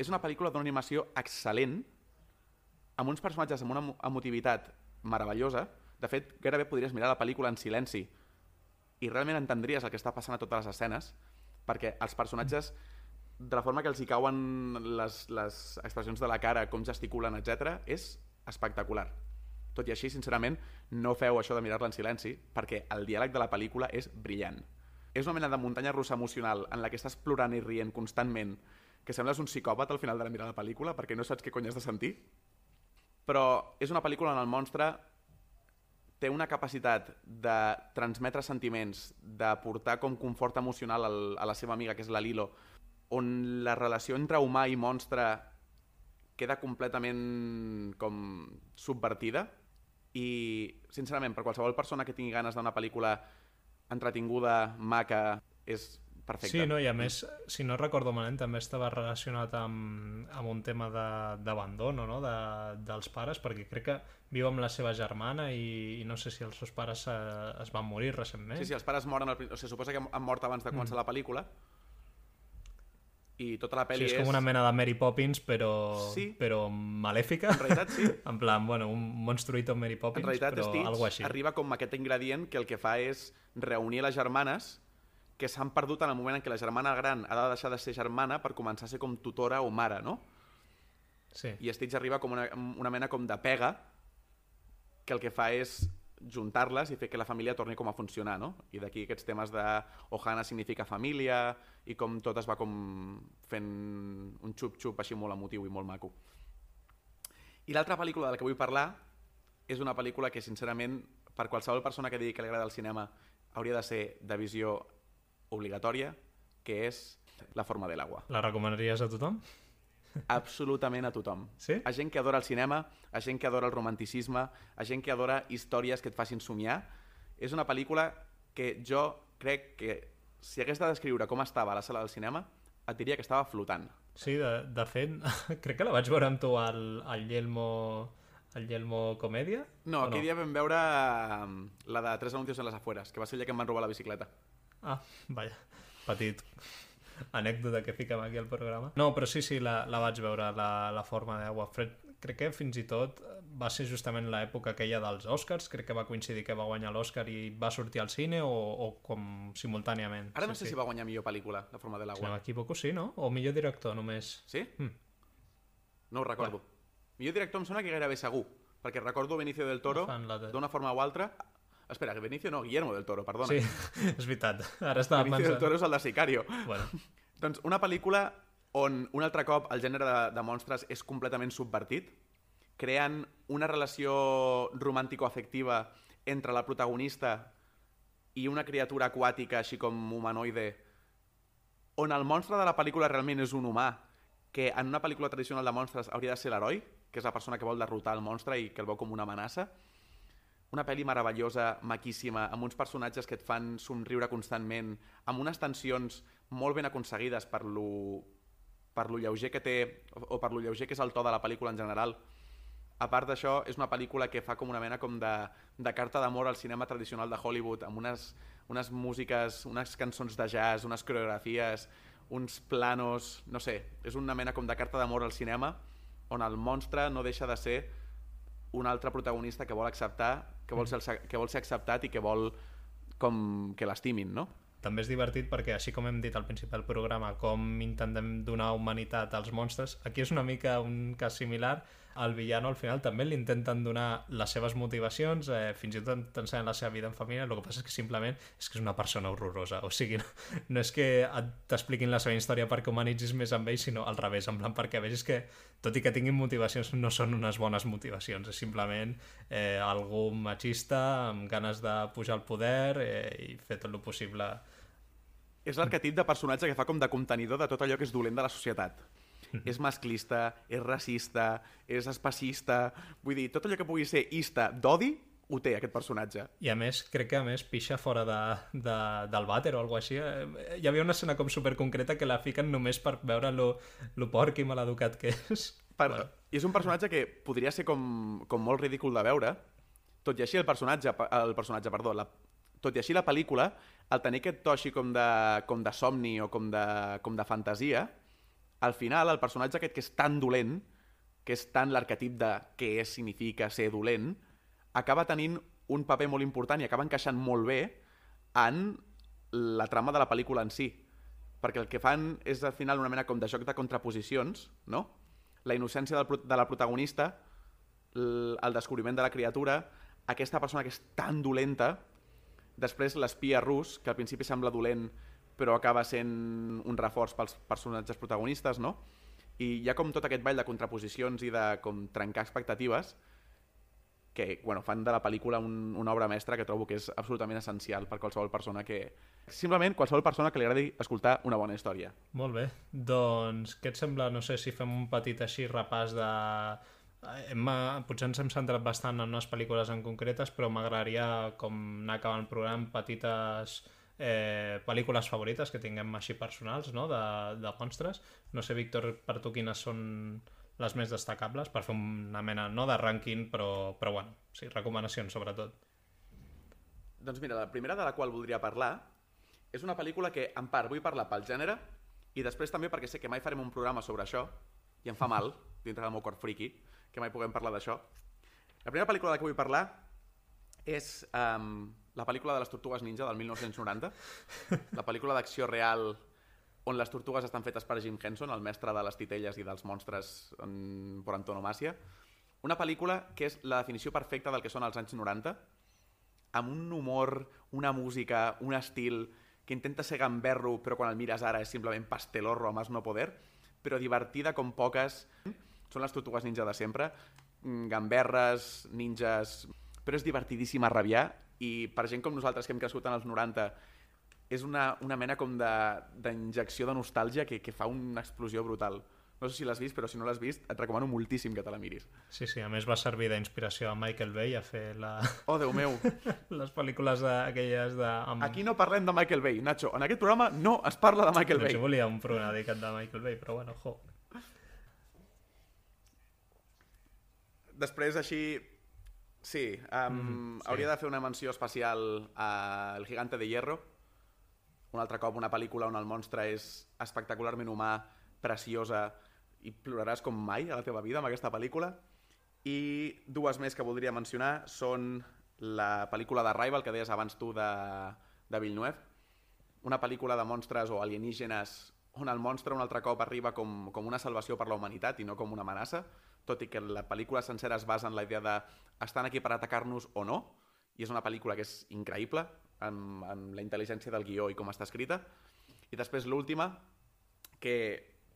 és una pel·lícula d'una animació excel·lent, amb uns personatges amb una emotivitat meravellosa. De fet, gairebé podries mirar la pel·lícula en silenci i realment entendries el que està passant a totes les escenes, perquè els personatges de la forma que els hi cauen les, les expressions de la cara, com gesticulen, etc és espectacular. Tot i així, sincerament, no feu això de mirar-la en silenci, perquè el diàleg de la pel·lícula és brillant. És una mena de muntanya russa emocional en la que estàs plorant i rient constantment, que sembles un psicòpat al final de la mirar la pel·lícula perquè no saps què cony has de sentir. Però és una pel·lícula on el monstre té una capacitat de transmetre sentiments, de portar com confort emocional al, a la seva amiga, que és la Lilo, on la relació entre humà i monstre queda completament com subvertida. I, sincerament, per qualsevol persona que tingui ganes d'una pel·lícula entretinguda, maca, és perfecte. Sí, no? i a més, si no recordo malament, també estava relacionat amb, amb un tema d'abandono no? de, dels pares, perquè crec que viu amb la seva germana i, i no sé si els seus pares eh, es van morir recentment. Sí, sí, els pares moren, al, o sigui, suposa que han mort abans de començar mm. la pel·lícula, i tota la pel·li sí, és... com una mena de Mary Poppins, però, Sí. però malèfica. En realitat, sí. [laughs] en plan, bueno, un monstruito Mary Poppins, En realitat, però Stitch algo així. arriba com aquest ingredient que el que fa és reunir les germanes que s'han perdut en el moment en què la germana gran ha de deixar de ser germana per començar a ser com tutora o mare, no? Sí. I Stitch arriba com una, una mena com de pega que el que fa és juntar-les i fer que la família torni com a funcionar, no? I d'aquí aquests temes de Ohana significa família i com tot es va com fent un xup-xup així molt emotiu i molt maco. I l'altra pel·lícula de la que vull parlar és una pel·lícula que, sincerament, per qualsevol persona que digui que li agrada el cinema hauria de ser de visió obligatòria, que és La forma de l'agua. La recomanaries a tothom? Absolutament a tothom. Sí? A gent que adora el cinema, a gent que adora el romanticisme, a gent que adora històries que et facin somiar. És una pel·lícula que jo crec que si hagués de descriure com estava a la sala del cinema, et diria que estava flotant. Sí, de, de fet, [laughs] crec que la vaig veure amb tu al, al Yelmo al Yelmo Comèdia? No, aquell dia vam veure um, la de Tres anuncios en les afueres, que va ser el dia que em van robar la bicicleta. Ah, vaja, petit anècdota que fiquem aquí al programa. No, però sí, sí, la, la vaig veure, la, la forma d'aigua fred. Crec que fins i tot va ser justament l'època aquella dels Oscars, crec que va coincidir que va guanyar l'Oscar i va sortir al cine o, o com simultàniament. Ara no sí, sé sí. si va guanyar millor pel·lícula, La forma de Si no m'equivoco, sí, no? O millor director, només. Sí? Mm. No ho recordo. Millor director em sona que gairebé segur, perquè recordo Benicio del Toro, d'una forma o altra... Espera, que Benicio no, Guillermo del Toro, perdona. Sí, [laughs] és veritat. Ara estava Benicio del pensant... Toro és el de Sicario. Bueno, Doncs una pel·lícula on un altre cop el gènere de, de monstres és completament subvertit, creant una relació romàntico-afectiva entre la protagonista i una criatura aquàtica així com humanoide, on el monstre de la pel·lícula realment és un humà, que en una pel·lícula tradicional de monstres hauria de ser l'heroi, que és la persona que vol derrotar el monstre i que el veu com una amenaça. Una pel·li meravellosa, maquíssima, amb uns personatges que et fan somriure constantment, amb unes tensions molt ben aconseguides per lo, per lo lleuger que té, o, per lo lleuger que és el to de la pel·lícula en general. A part d'això, és una pel·lícula que fa com una mena com de, de carta d'amor al cinema tradicional de Hollywood, amb unes, unes músiques, unes cançons de jazz, unes coreografies, uns planos... No sé, és una mena com de carta d'amor al cinema on el monstre no deixa de ser un altre protagonista que vol acceptar, que vol ser, el- que vol ser acceptat i que vol com que l'estimin, no? també és divertit perquè, així com hem dit al principi del programa, com intentem donar humanitat als monstres, aquí és una mica un cas similar. Al villano, al final, també li intenten donar les seves motivacions, eh, fins i tot t'ensenyen la seva vida en família, el que passa és que simplement és que és una persona horrorosa. O sigui, no, no és que t'expliquin la seva història perquè humanitzis més amb ell, sinó al revés, en plan perquè vegis que, tot i que tinguin motivacions, no són unes bones motivacions, és simplement eh, algú machista amb ganes de pujar al poder eh, i fer tot el possible És l'arquetip de personatge que fa com de contenidor de tot allò que és dolent de la societat. És masclista, és racista, és espacista... Vull dir, tot allò que pugui ser ista d'odi, ho té aquest personatge. I a més, crec que a més pixa fora de, de, del vàter o alguna així. Eh, Hi havia una escena com super concreta que la fiquen només per veure lo, lo porc i maleducat que és. Per... Bueno. I és un personatge que podria ser com, com molt ridícul de veure, tot i així el personatge, el personatge perdó, la, tot i així la pel·lícula, al tenir aquest to així com de, com de somni o com de, com de fantasia, al final el personatge aquest que és tan dolent, que és tan l'arquetip de què és, significa ser dolent, acaba tenint un paper molt important i acaba encaixant molt bé en la trama de la pel·lícula en si. Perquè el que fan és al final una mena com de joc de contraposicions, no? La innocència del, de la protagonista el descobriment de la criatura, aquesta persona que és tan dolenta, després l'espia rus, que al principi sembla dolent, però acaba sent un reforç pels personatges protagonistes, no? I hi ha com tot aquest ball de contraposicions i de com trencar expectatives que bueno, fan de la pel·lícula un, una obra mestra que trobo que és absolutament essencial per qualsevol persona que... Simplement qualsevol persona que li agradi escoltar una bona història. Molt bé. Doncs què et sembla, no sé, si fem un petit així repàs de... Hem, potser ens hem centrat bastant en unes pel·lícules en concretes, però m'agradaria, com anar acabant el programa, petites eh, pel·lícules favorites que tinguem així personals, no?, de, de monstres. No sé, Víctor, per tu quines són les més destacables, per fer una mena, no de rànquing, però, però bueno, sí, recomanacions sobretot. Doncs mira, la primera de la qual voldria parlar és una pel·lícula que, en part, vull parlar pel gènere i després també perquè sé que mai farem un programa sobre això i em fa mal, [laughs] dintre del meu cor friki, que mai puguem parlar d'això. La primera pel·lícula de la que vull parlar és um, la pel·lícula de les Tortugues Ninja del 1990, la pel·lícula d'acció real on les tortugues estan fetes per Jim Henson, el mestre de les titelles i dels monstres en, per antonomàcia. Una pel·lícula que és la definició perfecta del que són els anys 90, amb un humor, una música, un estil que intenta ser gamberro, però quan el mires ara és simplement pastelorro a más no poder, però divertida com poques. Són les tortugues ninja de sempre, mm, gamberres, ninjas... Però és divertidíssima a rabiar i per gent com nosaltres que hem crescut en els 90 és una, una mena com d'injecció de, de nostàlgia que, que fa una explosió brutal. No sé si l'has vist, però si no l'has vist, et recomano moltíssim que te la miris. Sí, sí, a més va servir d'inspiració a Michael Bay a fer la... Oh, Déu meu! [laughs] les pel·lícules de, aquelles de... Amb... Aquí no parlem de Michael Bay, Nacho. En aquest programa no es parla de Michael Bay. jo volia un programa dedicat de Michael Bay, però bueno, jo. Després, així... Sí, um, Mm, sí. hauria de fer una menció especial a El gigante de hierro. Un altre cop, una pel·lícula on el monstre és espectacularment humà, preciosa, i ploraràs com mai a la teva vida amb aquesta pel·lícula. I dues més que voldria mencionar són la pel·lícula d'Arrival, que deies abans tu, de, de Villeneuve. Una pel·lícula de monstres o alienígenes on el monstre un altre cop arriba com, com una salvació per la humanitat i no com una amenaça, tot i que la pel·lícula sencera es basa en la idea de estan aquí per atacar-nos o no, i és una pel·lícula que és increïble amb, amb la intel·ligència del guió i com està escrita. I després l'última, que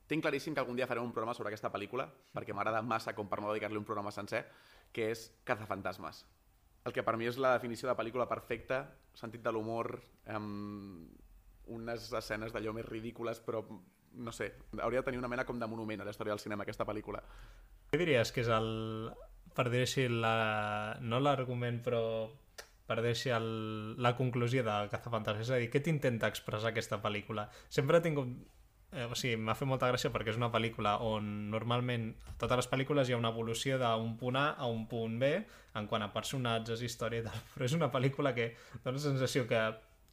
tinc claríssim que algun dia farem un programa sobre aquesta pel·lícula, perquè m'agrada massa com per no dedicar-li un programa sencer, que és Cazafantasmes. El que per mi és la definició de pel·lícula perfecta, sentit de l'humor, amb unes escenes d'allò més ridícules, però no sé, hauria de tenir una mena com de monument a la història del cinema, aquesta pel·lícula. Què diries que és el... per dir així, la... no l'argument, però per així, el... la conclusió de Cazafantasmes? És a dir, què t'intenta expressar aquesta pel·lícula? Sempre he tingut... Eh, o sigui, m'ha fet molta gràcia perquè és una pel·lícula on normalment a totes les pel·lícules hi ha una evolució d'un punt A a un punt B en quant a personatges, història i tal, [laughs] però és una pel·lícula que dona la sensació que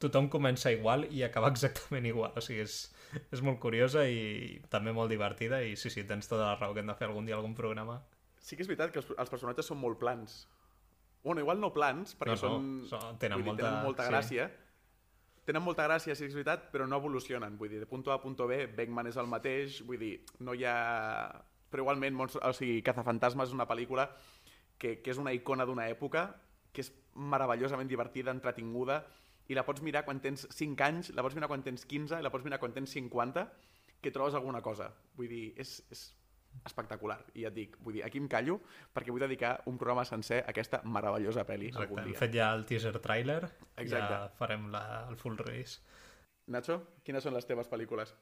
tothom comença igual i acaba [laughs] exactament igual. O sigui, és, [laughs] és molt curiosa i també molt divertida i sí, sí, tens tota la raó que hem de fer algun dia algun programa. Sí que és veritat que els, els personatges són molt plans. Bueno, igual no plans, perquè No, no, són, són- tenen dir, molta- tenen molta sí. gràcia. Tenen molta gràcia, sí que és veritat, però no evolucionen. Vull dir, de punt A a punt B, Beckman és el mateix, vull dir, no hi ha... Però igualment, Monstre... o sigui, Cazafantasmes és una pel·lícula que, que és una icona d'una època, que és meravellosament divertida, entretinguda, i la pots mirar quan tens 5 anys, la pots mirar quan tens 15, i la pots mirar quan tens 50, que trobes alguna cosa. Vull dir, és, és espectacular. I ja et dic, vull dir, aquí em callo perquè vull dedicar un programa sencer a aquesta meravellosa pel·li Exacte, algun hem fet ja el teaser trailer, Exacte. ja farem la, el full release. Nacho, quines són les teves pel·lícules?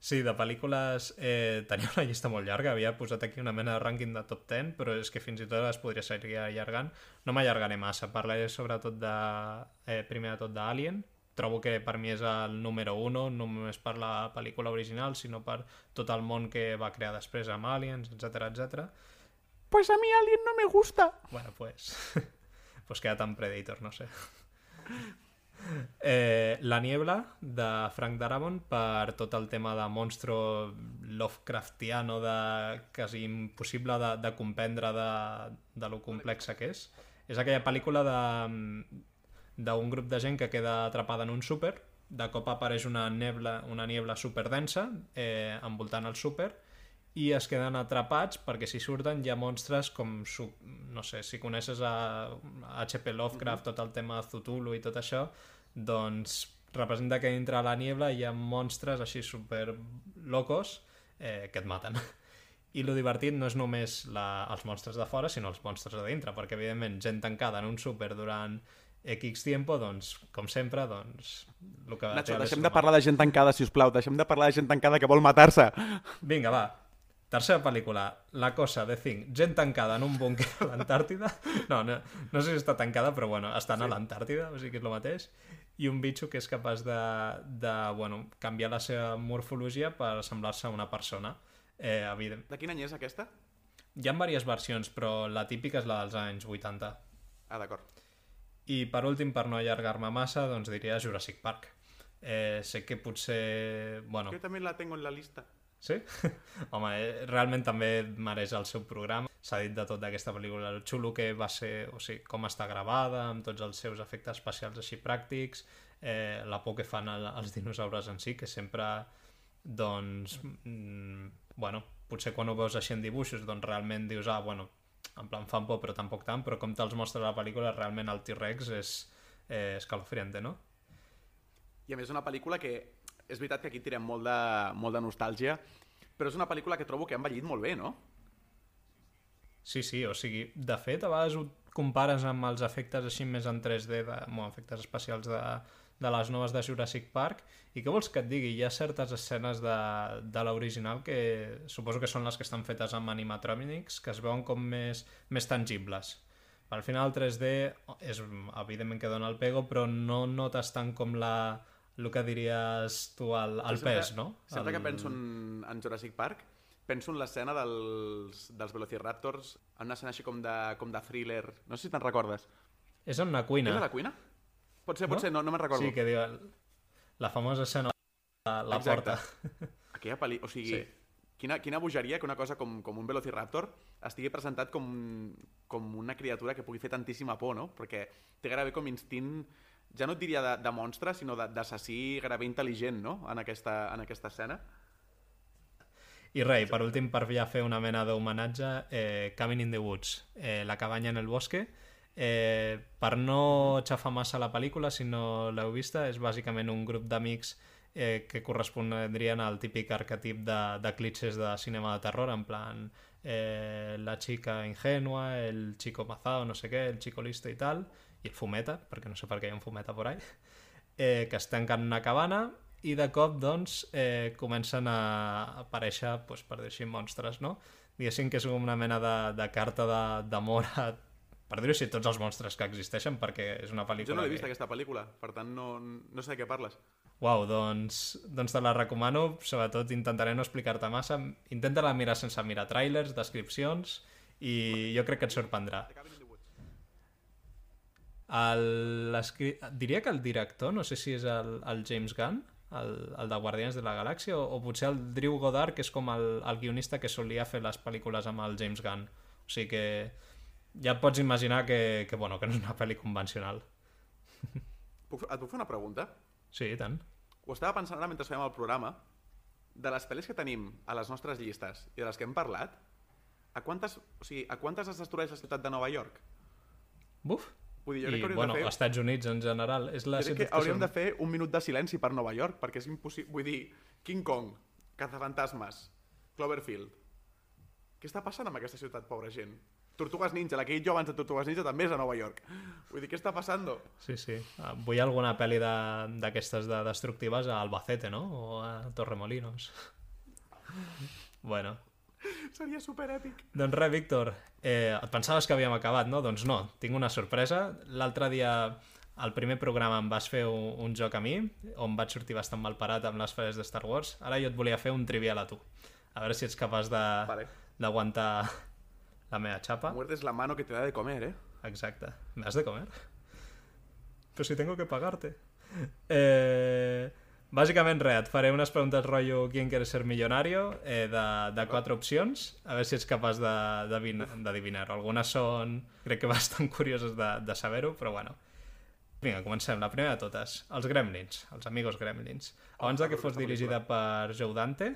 Sí, de pel·lícules eh, tenia una llista molt llarga, havia posat aquí una mena de rànquing de top 10, però és que fins i tot es podria seguir allargant. No m'allargaré massa, parlaré sobretot de, eh, primer de tot d'Alien, trobo que per mi és el número 1, no només per la pel·lícula original, sinó per tot el món que va crear després amb Aliens, etc etc. Pues a mi Alien no me gusta. Bueno, pues... [laughs] pues queda tan Predator, no sé. Eh, La niebla, de Frank Darabont, per tot el tema de monstro Lovecraftiano, de quasi impossible de, de comprendre de, de lo complexa que és. És aquella pel·lícula d'un grup de gent que queda atrapada en un súper, de cop apareix una nebla, una niebla superdensa eh, envoltant el súper i es queden atrapats perquè si surten hi ha monstres com, no sé, si coneixes a H.P. Lovecraft, tot el tema de Cthulhu i tot això, doncs representa que dintre la niebla hi ha monstres així super locos eh, que et maten. [laughs] I lo divertit no és només la, els monstres de fora, sinó els monstres de dintre, perquè evidentment gent tancada en un súper durant X tiempo, doncs, com sempre, doncs... El que Nacho, deixem de parlar de gent tancada, si us plau. Deixem de parlar de gent tancada que vol matar-se. Vinga, va. Tercera pel·lícula, La Cosa, de Thing. Gent tancada en un búnquer a l'Antàrtida. No, no, no sé si està tancada, però bueno, estan sí. a l'Antàrtida, o sigui que és el mateix. I un bitxo que és capaç de, de bueno, canviar la seva morfologia per assemblar-se a una persona. Eh, evident. De quin any és aquesta? Hi ha diverses versions, però la típica és la dels anys 80. Ah, d'acord. I per últim, per no allargar-me massa, doncs diria Jurassic Park. Eh, sé que potser... Bueno, Jo també la tengo en la lista. Sí? [laughs] Home, eh, realment també mereix el seu programa. S'ha dit de tot d'aquesta pel·lícula, el xulo que va ser, o sigui, com està gravada, amb tots els seus efectes especials així pràctics, eh, la por que fan el, els dinosaures en si, que sempre, doncs, mm, bueno, potser quan ho veus així en dibuixos, doncs realment dius, ah, bueno, en plan fan por, però tampoc tant, però com te'ls mostra la pel·lícula, realment el T-Rex és eh, escalofriante, no? I a més una pel·lícula que és veritat que aquí tirem molt de, molt de nostàlgia, però és una pel·lícula que trobo que ha envellit molt bé, no? Sí, sí, o sigui, de fet, a vegades ho compares amb els efectes així més en 3D, de, bueno, efectes especials de, de les noves de Jurassic Park, i què vols que et digui? Hi ha certes escenes de, de l'original que suposo que són les que estan fetes amb animatronics, que es veuen com més, més tangibles. Al final el 3D és evidentment que dona el pego, però no notes tant com la, el que diries tu, el, el sempre, pes, no? Sempre el... que penso en, en Jurassic Park, penso en l'escena dels, dels Velociraptors, en una escena així com de, com de thriller. No sé si te'n recordes. És en una cuina. És a la cuina? Pot ser, pot No? ser, no, no me'n recordo. Sí, que diu la famosa escena de la, la Exacte. porta. [laughs] Aquella pel·li... O sigui, sí. quina, quina bogeria que una cosa com, com un Velociraptor estigui presentat com, com una criatura que pugui fer tantíssima por, no? Perquè té gairebé com instint, ja no et diria de, de monstre, sinó d'assassí gairebé intel·ligent, no? En aquesta, en aquesta escena. I rei, per últim, per ja fer una mena d'homenatge, eh, Cabin in the Woods, eh, La cabanya en el bosque, eh, per no xafar massa la pel·lícula, si no l'heu vista, és bàsicament un grup d'amics eh, que correspondrien al típic arquetip de, de clitxes de cinema de terror, en plan eh, la chica ingenua, el chico mazado, no sé què, el chico listo i tal, i el fumeta, perquè no sé per què hi ha un fumeta por ahí, eh, que es tanquen en una cabana i de cop, doncs, eh, comencen a aparèixer, doncs, per dir així, monstres, no? Diguéssim que és com una mena de, de carta de- d'amor a, per dir-ho així, tots els monstres que existeixen, perquè és una pel·lícula Jo no l'he vist, que... aquesta pel·lícula, per tant no, no sé de què parles. Uau, doncs, doncs te la recomano, sobretot intentaré no explicar-te massa. Intenta-la mirar sense mirar trailers, descripcions, i jo crec que et sorprendrà. The Cabin in the Woods. El, diria que el director, no sé si és el, el James Gunn, el, el de Guardians de la Galàxia, o, o potser el Drew Goddard, que és com el, el guionista que solia fer les pel·lícules amb el James Gunn. O sigui que ja et pots imaginar que, que, bueno, que no és una pel·li convencional. Puc, et puc fer una pregunta? Sí, i tant. Ho estava pensant ara mentre fèiem el programa. De les pel·lis que tenim a les nostres llistes i de les que hem parlat, a quantes, o sigui, a quantes es destrueix la ciutat de Nova York? Buf! Vull dir, jo I, crec que bueno, de fer... Estats Units en general. És la crec que hauríem de fer un minut de silenci per Nova York, perquè és impossible... Vull dir, King Kong, Cazafantasmes, Cloverfield... Què està passant amb aquesta ciutat, pobra gent? Tortugues Ninja, la que he dit jo abans de Tortugues Ninja també és a Nova York. Vull dir, què està passant? Sí, sí. Ah, Vull alguna pel·li de- d'aquestes de, destructives a Albacete, no? O a Torremolinos. [laughs] Bueno, [laughs] Seria superèpic. doncs res, Víctor, eh, et pensaves que havíem acabat, no? Doncs no, tinc una sorpresa. L'altre dia, al primer programa, em vas fer un, un joc a mi, on vaig sortir bastant mal parat amb les frases de Star Wars. Ara jo et volia fer un trivial a tu. A veure si ets capaç de Vale. d'aguantar la meva xapa. Muertes la mano que te da de comer, eh? Exacte. ¿Me has de comer? Però si tengo que pagarte. Eh, bàsicament res, et faré unes preguntes rotllo ¿Quién quiere ser millonario? Eh, de, de quatre opcions, a veure si ets capaç d'adivinar-ho. Algunes són, crec que bastant [laughs] curioses de, de saber-ho, però bueno. Vinga, comencem. La primera de totes. Els Gremlins, els amigos Gremlins. Abans de que fos dirigida per Joe Dante,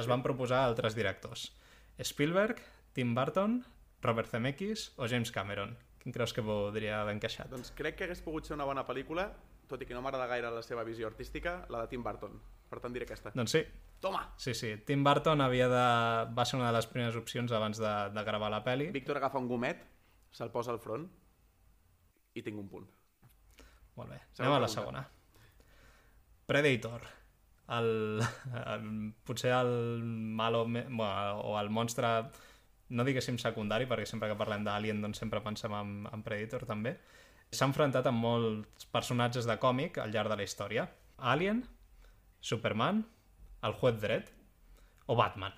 es van proposar altres directors. Spielberg, Tim Burton, Robert Zemeckis o James Cameron. Quin creus que podria haver encaixat? Doncs crec que hagués pogut ser una bona pel·lícula, tot i que no m'agrada gaire la seva visió artística, la de Tim Burton. Per tant, diré aquesta. Doncs sí, Toma! sí, sí. Tim Burton havia de... va ser una de les primeres opcions abans de, de gravar la pel·li. Víctor agafa un gomet, se'l posa al front i tinc un punt. Molt bé, Segona anem a la pregunta. segona. Predator. El, el, potser el malo bueno, o el monstre no diguéssim secundari, perquè sempre que parlem d'Alien doncs sempre pensem en, en Predator també, s'ha enfrontat amb molts personatges de còmic al llarg de la història. Alien, Superman, el Juez Dredd o Batman.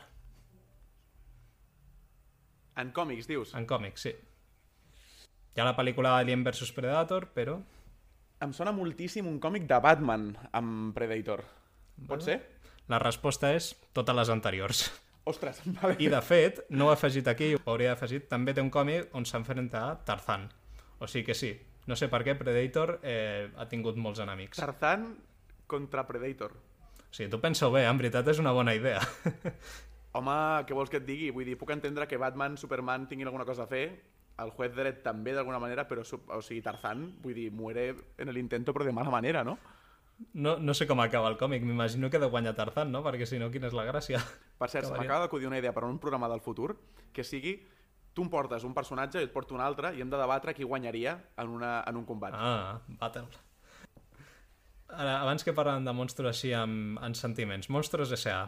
En còmics, dius? En còmics, sí. Hi ha la pel·lícula Alien vs Predator, però Em sona moltíssim un còmic de Batman amb Predator. Pot ser? la resposta és totes les anteriors. [laughs] Ostres, vale. I de fet, no ho he afegit aquí, ho hauria afegit, també té un còmic on s'enfrenta a Tarzan. O sigui que sí, no sé per què Predator eh, ha tingut molts enemics. Tarzan contra Predator. O sigui, tu pensa bé, en veritat és una bona idea. [laughs] Home, què vols que et digui? Vull dir, puc entendre que Batman, Superman tinguin alguna cosa a fer, el juez Dredd també d'alguna manera, però o sigui, Tarzan, vull dir, muere en el intento però de mala manera, no? No, no sé com acaba el còmic, m'imagino que ha de guanyar Tarzan, no? Perquè si no, quina és la gràcia? Per cert, m'acaba d'acudir una idea per a un programa del futur que sigui tu em portes un personatge i et porto un altre i hem de debatre qui guanyaria en, una, en un combat. Ah, Battle. Ara, abans que parlem de monstros així amb, amb sentiments, Monstros S.A.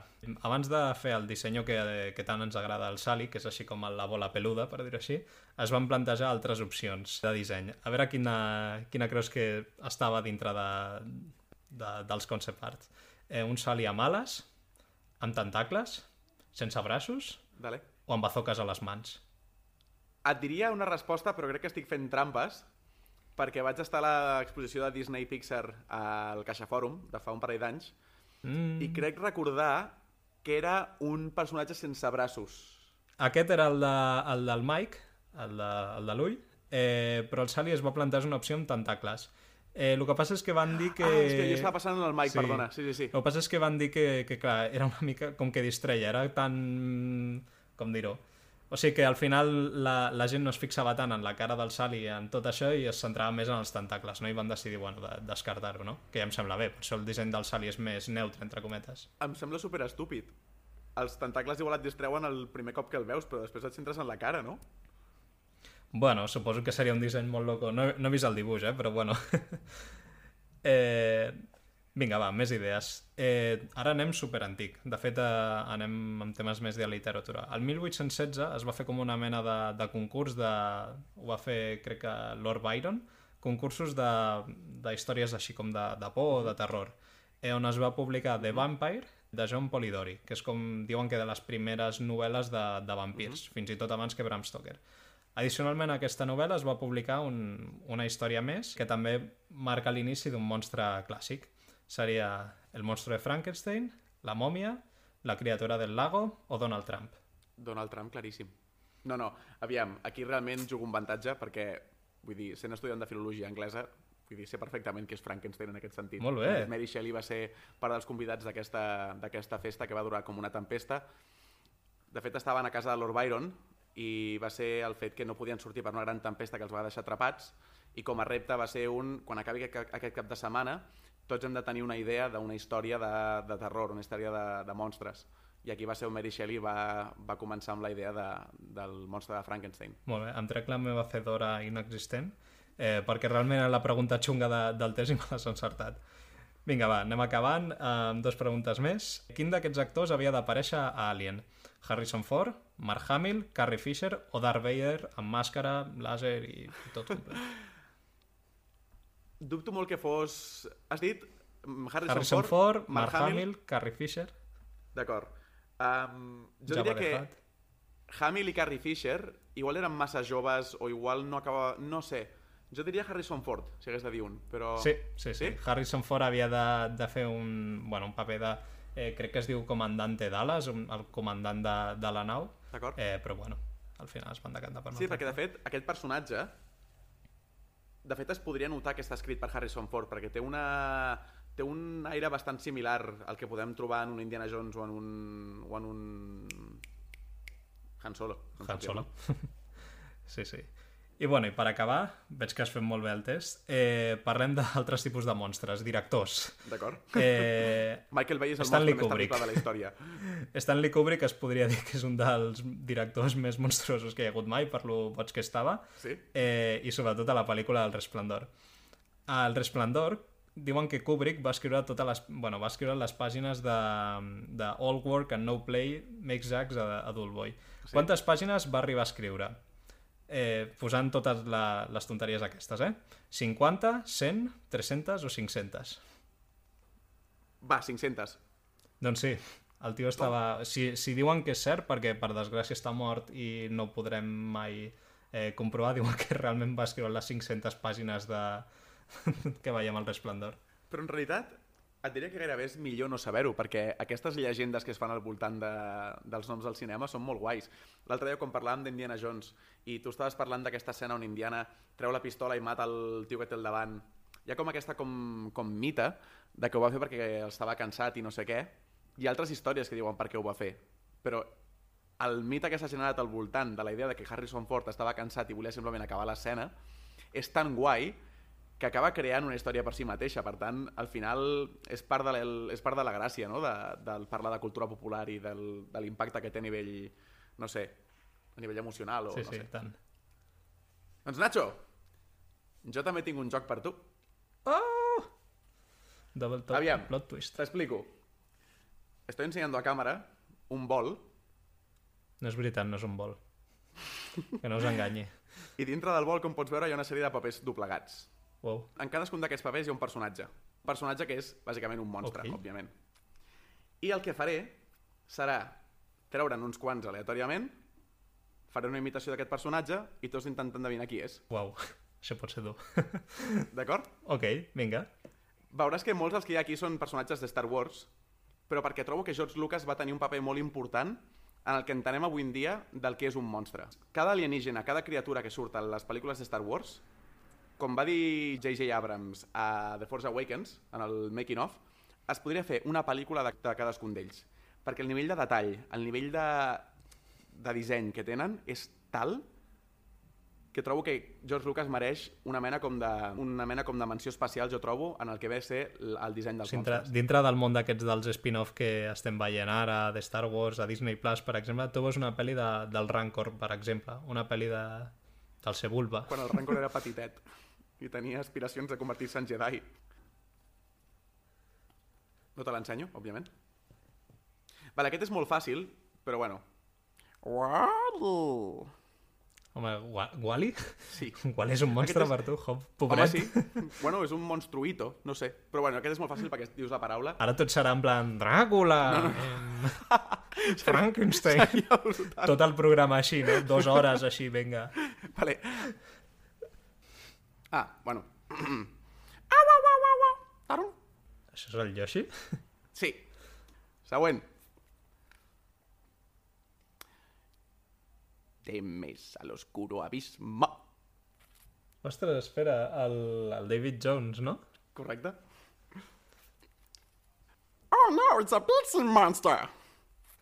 Abans de fer el disseny que, que tant ens agrada al Sally, que és així com la bola peluda, per dir-ho així, es van plantejar altres opcions de disseny. A veure quina, quina creus que estava dintre de, de, dels concept arts. Eh, un Sally amb ales, amb tentacles, sense braços Dale. o amb bazoques a les mans. Et diria una resposta, però crec que estic fent trampes, perquè vaig estar a l'exposició de Disney Pixar al Caixa Fòrum de fa un parell d'anys Mm. i crec recordar que era un personatge sense braços. Aquest era el, de, el del Mike, el de, el de l'ull, eh, però el Sally es va plantejar una opció amb tentacles. Eh, el que passa és que van dir que... Ah, és que jo estava passant en el Mike, Sí. perdona. Sí, sí, sí. El que passa és que van dir que, que clar, era una mica com que distreia, era tan... com dir-ho? O sigui que al final la, la gent no es fixava tant en la cara del Sally i en tot això i es centrava més en els tentacles, no? I van decidir, bueno, de, descartar-ho, no? Que ja em sembla bé, per això el disseny del Sally és més neutre, entre cometes. Em sembla super estúpid. Els tentacles igual et distreuen el primer cop que el veus, però després et centres en la cara, no? Bueno, suposo que seria un disseny molt loco. No, no he vist el dibuix, eh? però bueno. [laughs] eh, vinga, va, més idees. Eh, ara anem superantic. De fet, eh, anem amb temes més de literatura. El 1816 es va fer com una mena de, de concurs de... Ho va fer, crec que, Lord Byron. Concursos de, de històries així com de, de por o de terror. Eh, on es va publicar The Vampire, de John Polidori, que és com diuen que de les primeres novel·les de, de vampirs, fins i tot abans que Bram Stoker. Addicionalment a aquesta novel·la es va publicar un, una història més que també marca l'inici d'un monstre clàssic. Seria el monstre de Frankenstein, la mòmia, la criatura del lago o Donald Trump. Donald Trump, claríssim. No, no, aviam, aquí realment jugo un avantatge perquè, vull dir, sent estudiant de filologia anglesa, vull dir, sé perfectament que és Frankenstein en aquest sentit. Molt bé. Mary Shelley va ser part dels convidats d'aquesta festa que va durar com una tempesta. De fet, estaven a casa de Lord Byron i va ser el fet que no podien sortir per una gran tempesta que els va deixar atrapats i com a repte va ser un, quan acabi aquest cap de setmana, tots hem de tenir una idea d'una història de, de terror, una història de, de monstres. I aquí va ser on Mary Shelley va, va començar amb la idea de, del monstre de Frankenstein. Molt bé, em trec la meva fedora inexistent, eh, perquè realment era la pregunta xunga de, del test i me l'has encertat. Vinga, va, anem acabant eh, amb dues preguntes més. Quin d'aquests actors havia d'aparèixer a Alien? Harrison Ford, Mark Hamill, Carrie Fisher o Darth Vader amb màscara, làser i tot complet? [laughs] Dubto molt que fos... Has dit mm, Harrison, Harrison Ford, Ford, Mark Hamill, Carrie Fisher, D'acord. Um, jo Jabba diria que Hutt. Hamill i Carrie Fisher igual eren massa joves o igual no acaba... No sé. Jo diria Harrison Ford, si hagués de dir un, però... Sí, sí, sí. Sí? Harrison Ford havia de, de fer un, bueno, un paper de... Eh, crec que es diu comandante d'ales, un- el comandant de, de la nau, D'acord? eh, però bueno, al final es van decantar per Sí, perquè de fet, aquest personatge de fet es podria notar que està escrit per Harrison Ford perquè té una, té un aire bastant similar al que podem trobar en un Indiana Jones o en un... o en un... Han Solo. Han. Solo. [laughs] sí, sí. I bueno, i per acabar, veig que has fet molt bé el test, eh, parlem d'altres tipus de monstres, directors. D'acord? Eh, Michael Bay és el Stanley monstre més Kubrick. terrible de la història. [laughs] Stanley Kubrick es podria dir que és un dels directors més monstruosos que hi ha hagut mai, per lo boig que estava, Sí? eh, i sobretot a la pel·lícula El Resplendor. El Resplendor diuen que Kubrick va escriure totes les, bueno, va escriure les pàgines de, de All Work and No Play Makes Jack a Adult Boy. Sí. Quantes pàgines va arribar a escriure? Eh, posant totes la, les tonteries aquestes, eh? 50, 100, 300 o 500? Va, 500. Doncs sí, el tio estava... Si, si diuen que és cert, perquè per desgràcia està mort i no podrem mai eh, comprovar, [laughs] diuen que realment va escriure les 500 pàgines de... [laughs] que veiem al Resplendor. Però en realitat et diria que gairebé és millor no saber-ho, perquè aquestes llegendes que es fan al voltant de, dels noms del cinema són molt guais. L'altre dia, quan parlàvem d'Indiana Jones, i tu estaves parlant d'aquesta escena on Indiana treu la pistola i mata el tio que té al davant, hi ha com aquesta com, com mite de que ho va fer perquè estava cansat i no sé què, hi ha altres històries que diuen per què ho va fer, però el mite que s'ha generat al voltant de la idea de que Harrison Ford estava cansat i volia simplement acabar l'escena és tan guai que acaba creant una història per si mateixa. Per tant, al final és part de, l'el- és part de la gràcia, no?, de, del parlar de cultura popular i del, de l'impacte que té a nivell, no sé, a nivell emocional o Sí, no sí, sé. tant. Doncs Nacho, jo també tinc un joc per tu. Oh! Double top, Aviam. plot twist. T'explico. Estoy enseñando a cámara un bol No és veritat, no és un vol. Que no us enganyi. [laughs] i dintre del bol, com pots veure, hi ha una sèrie de papers doblegats. Wow. En cadascun d'aquests papers hi ha un personatge. Un personatge que és, bàsicament, un monstre, Ok. òbviament. I el que faré serà treure'n uns quants aleatòriament, faré una imitació d'aquest personatge i tots intentant endevinar qui és. Wow. [laughs] Això pot ser dur. [laughs] D'acord? ok, vinga. Veuràs que molts dels que hi ha aquí són personatges de Star Wars, però perquè trobo que George Lucas va tenir un paper molt important en el que entenem avui en dia del que és un monstre. Cada alienígena, cada criatura que surt a les pel·lícules de Star Wars, com va dir J.J. Abrams a The Force Awakens, en el making of, es podria fer una pel·lícula de, de cadascun d'ells. Perquè el nivell de detall, el nivell de, de disseny que tenen és tal que trobo que George Lucas mereix una mena com de, una mena com de menció espacial, jo trobo, en el que ve ser el disseny dels Dintre, monstres. dintre del món d'aquests dels spin-off que estem veient ara, de Star Wars, a Disney Plus, per exemple, tu veus una pel·li de, del Rancor, per exemple, una pel·li de, del Sebulba. Quan el Rancor era petitet [laughs] i tenia aspiracions de convertir-se en Jedi. No te l'ensenyo, òbviament. Vale, aquest és molt fàcil, però bueno. Wally. Home, Wa- Wally? Sí. [laughs] Wally és un monstre és- per tu, Hop, Home, pobret. sí. Bueno, és un monstruito, no sé. Però bueno, aquest és molt fàcil perquè dius la paraula. Ara tot serà en plan Dràcula, no, no. Em... [laughs] Frankenstein, tot el programa així, no? Dos hores així, vinga. Vale. Ah, bueno. au, au, au, au, au. Tarum. Això és el Yoshi? [laughs] Sí. Següent. Temes al oscuro abismo. Ostres, espera, el, el David Jones, no? Correcte? Oh no, it's a pixie monster!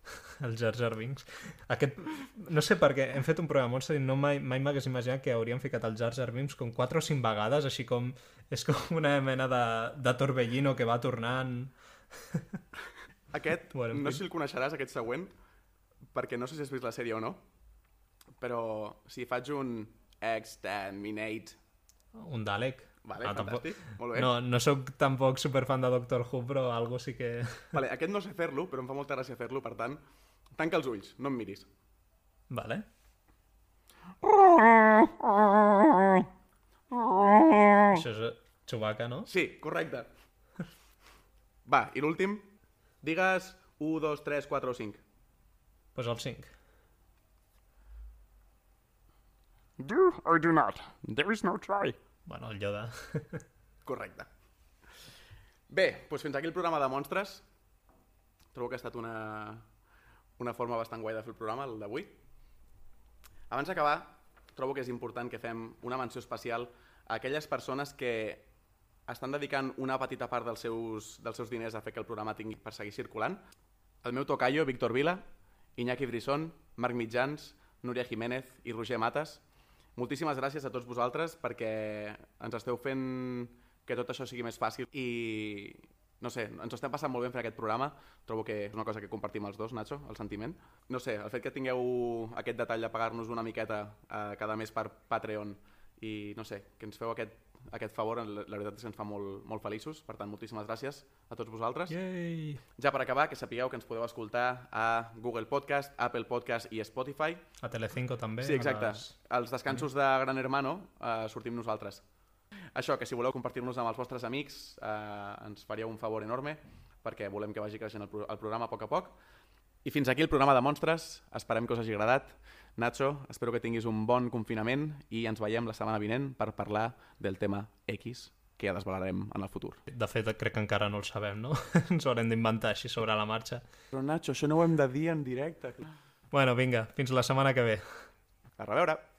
[laughs] El Jar Jar Binks. Aquest, no sé per què, hem fet un programa monstre i no mai, mai m'hagués imaginat que hauríem ficat el Jar Jar Binks com 4 o 5 vegades, així com... És com una mena de, de torbellino que va tornant... [laughs] Aquest, Bueno, en no sé si el coneixeràs, aquest següent, perquè no sé si has vist la sèrie o no, però si faig un exterminate... Un Dalek. Vale, Ah, tampoc- molt bé. No, no sóc tampoc superfan de Doctor Who, però algo sí que... Vale, aquest no sé fer-lo, però em fa molta gràcia fer-lo, per tant, tanca els ulls, no em miris. Vale. Això és Chewbacca, no? Sí, correcte. Va, i l'últim, digues 1, 2, 3, 4 o 5. Pues el 5. Do or do not? There is no try. Bueno, el Yoda. Correcte. Bé, doncs fins aquí el programa de monstres. Trobo que ha estat una, una forma bastant guai de fer el programa, el d'avui. Abans d'acabar, trobo que és important que fem una menció especial a aquelles persones que estan dedicant una petita part dels seus, dels seus diners a fer que el programa tingui per seguir circulant. El meu tocayo, Víctor Vila, Iñaki Brisson, Marc Mitjans, Núria Jiménez i Roger Mates. Moltíssimes gràcies a tots vosaltres perquè ens esteu fent que tot això sigui més fàcil i no sé, ens estem passant molt bé fent aquest programa. Trobo que és una cosa que compartim els dos, Nacho, el sentiment. No sé, el fet que tingueu aquest detall de pagar-nos una miqueta eh, cada mes per Patreon i no sé, que ens feu aquest, aquest favor, la, la veritat és que ens fa molt, molt feliços. Per tant, moltíssimes gràcies a tots vosaltres. Yay! Ja per acabar, que sapigueu que ens podeu escoltar a Google Podcast, Apple Podcast i Spotify. A Telecinco també. Sí, exacte. les- Els descansos de Gran Hermano eh, sortim nosaltres. Això, que si voleu compartir-nos amb els vostres amics eh, ens faríeu un favor enorme perquè volem que vagi creixent el, pro el programa a poc a poc. I fins aquí el programa de Monstres. Esperem que us hagi agradat. Nacho, espero que tinguis un bon confinament i ens veiem la setmana vinent per parlar del tema X que ja desvelarem en el futur. De fet, crec que encara no el sabem, no? [laughs] Ens ho haurem d'inventar així sobre la marxa. Però Nacho, això no ho hem de dir en directe. Bueno, vinga, fins la setmana que ve. A reveure!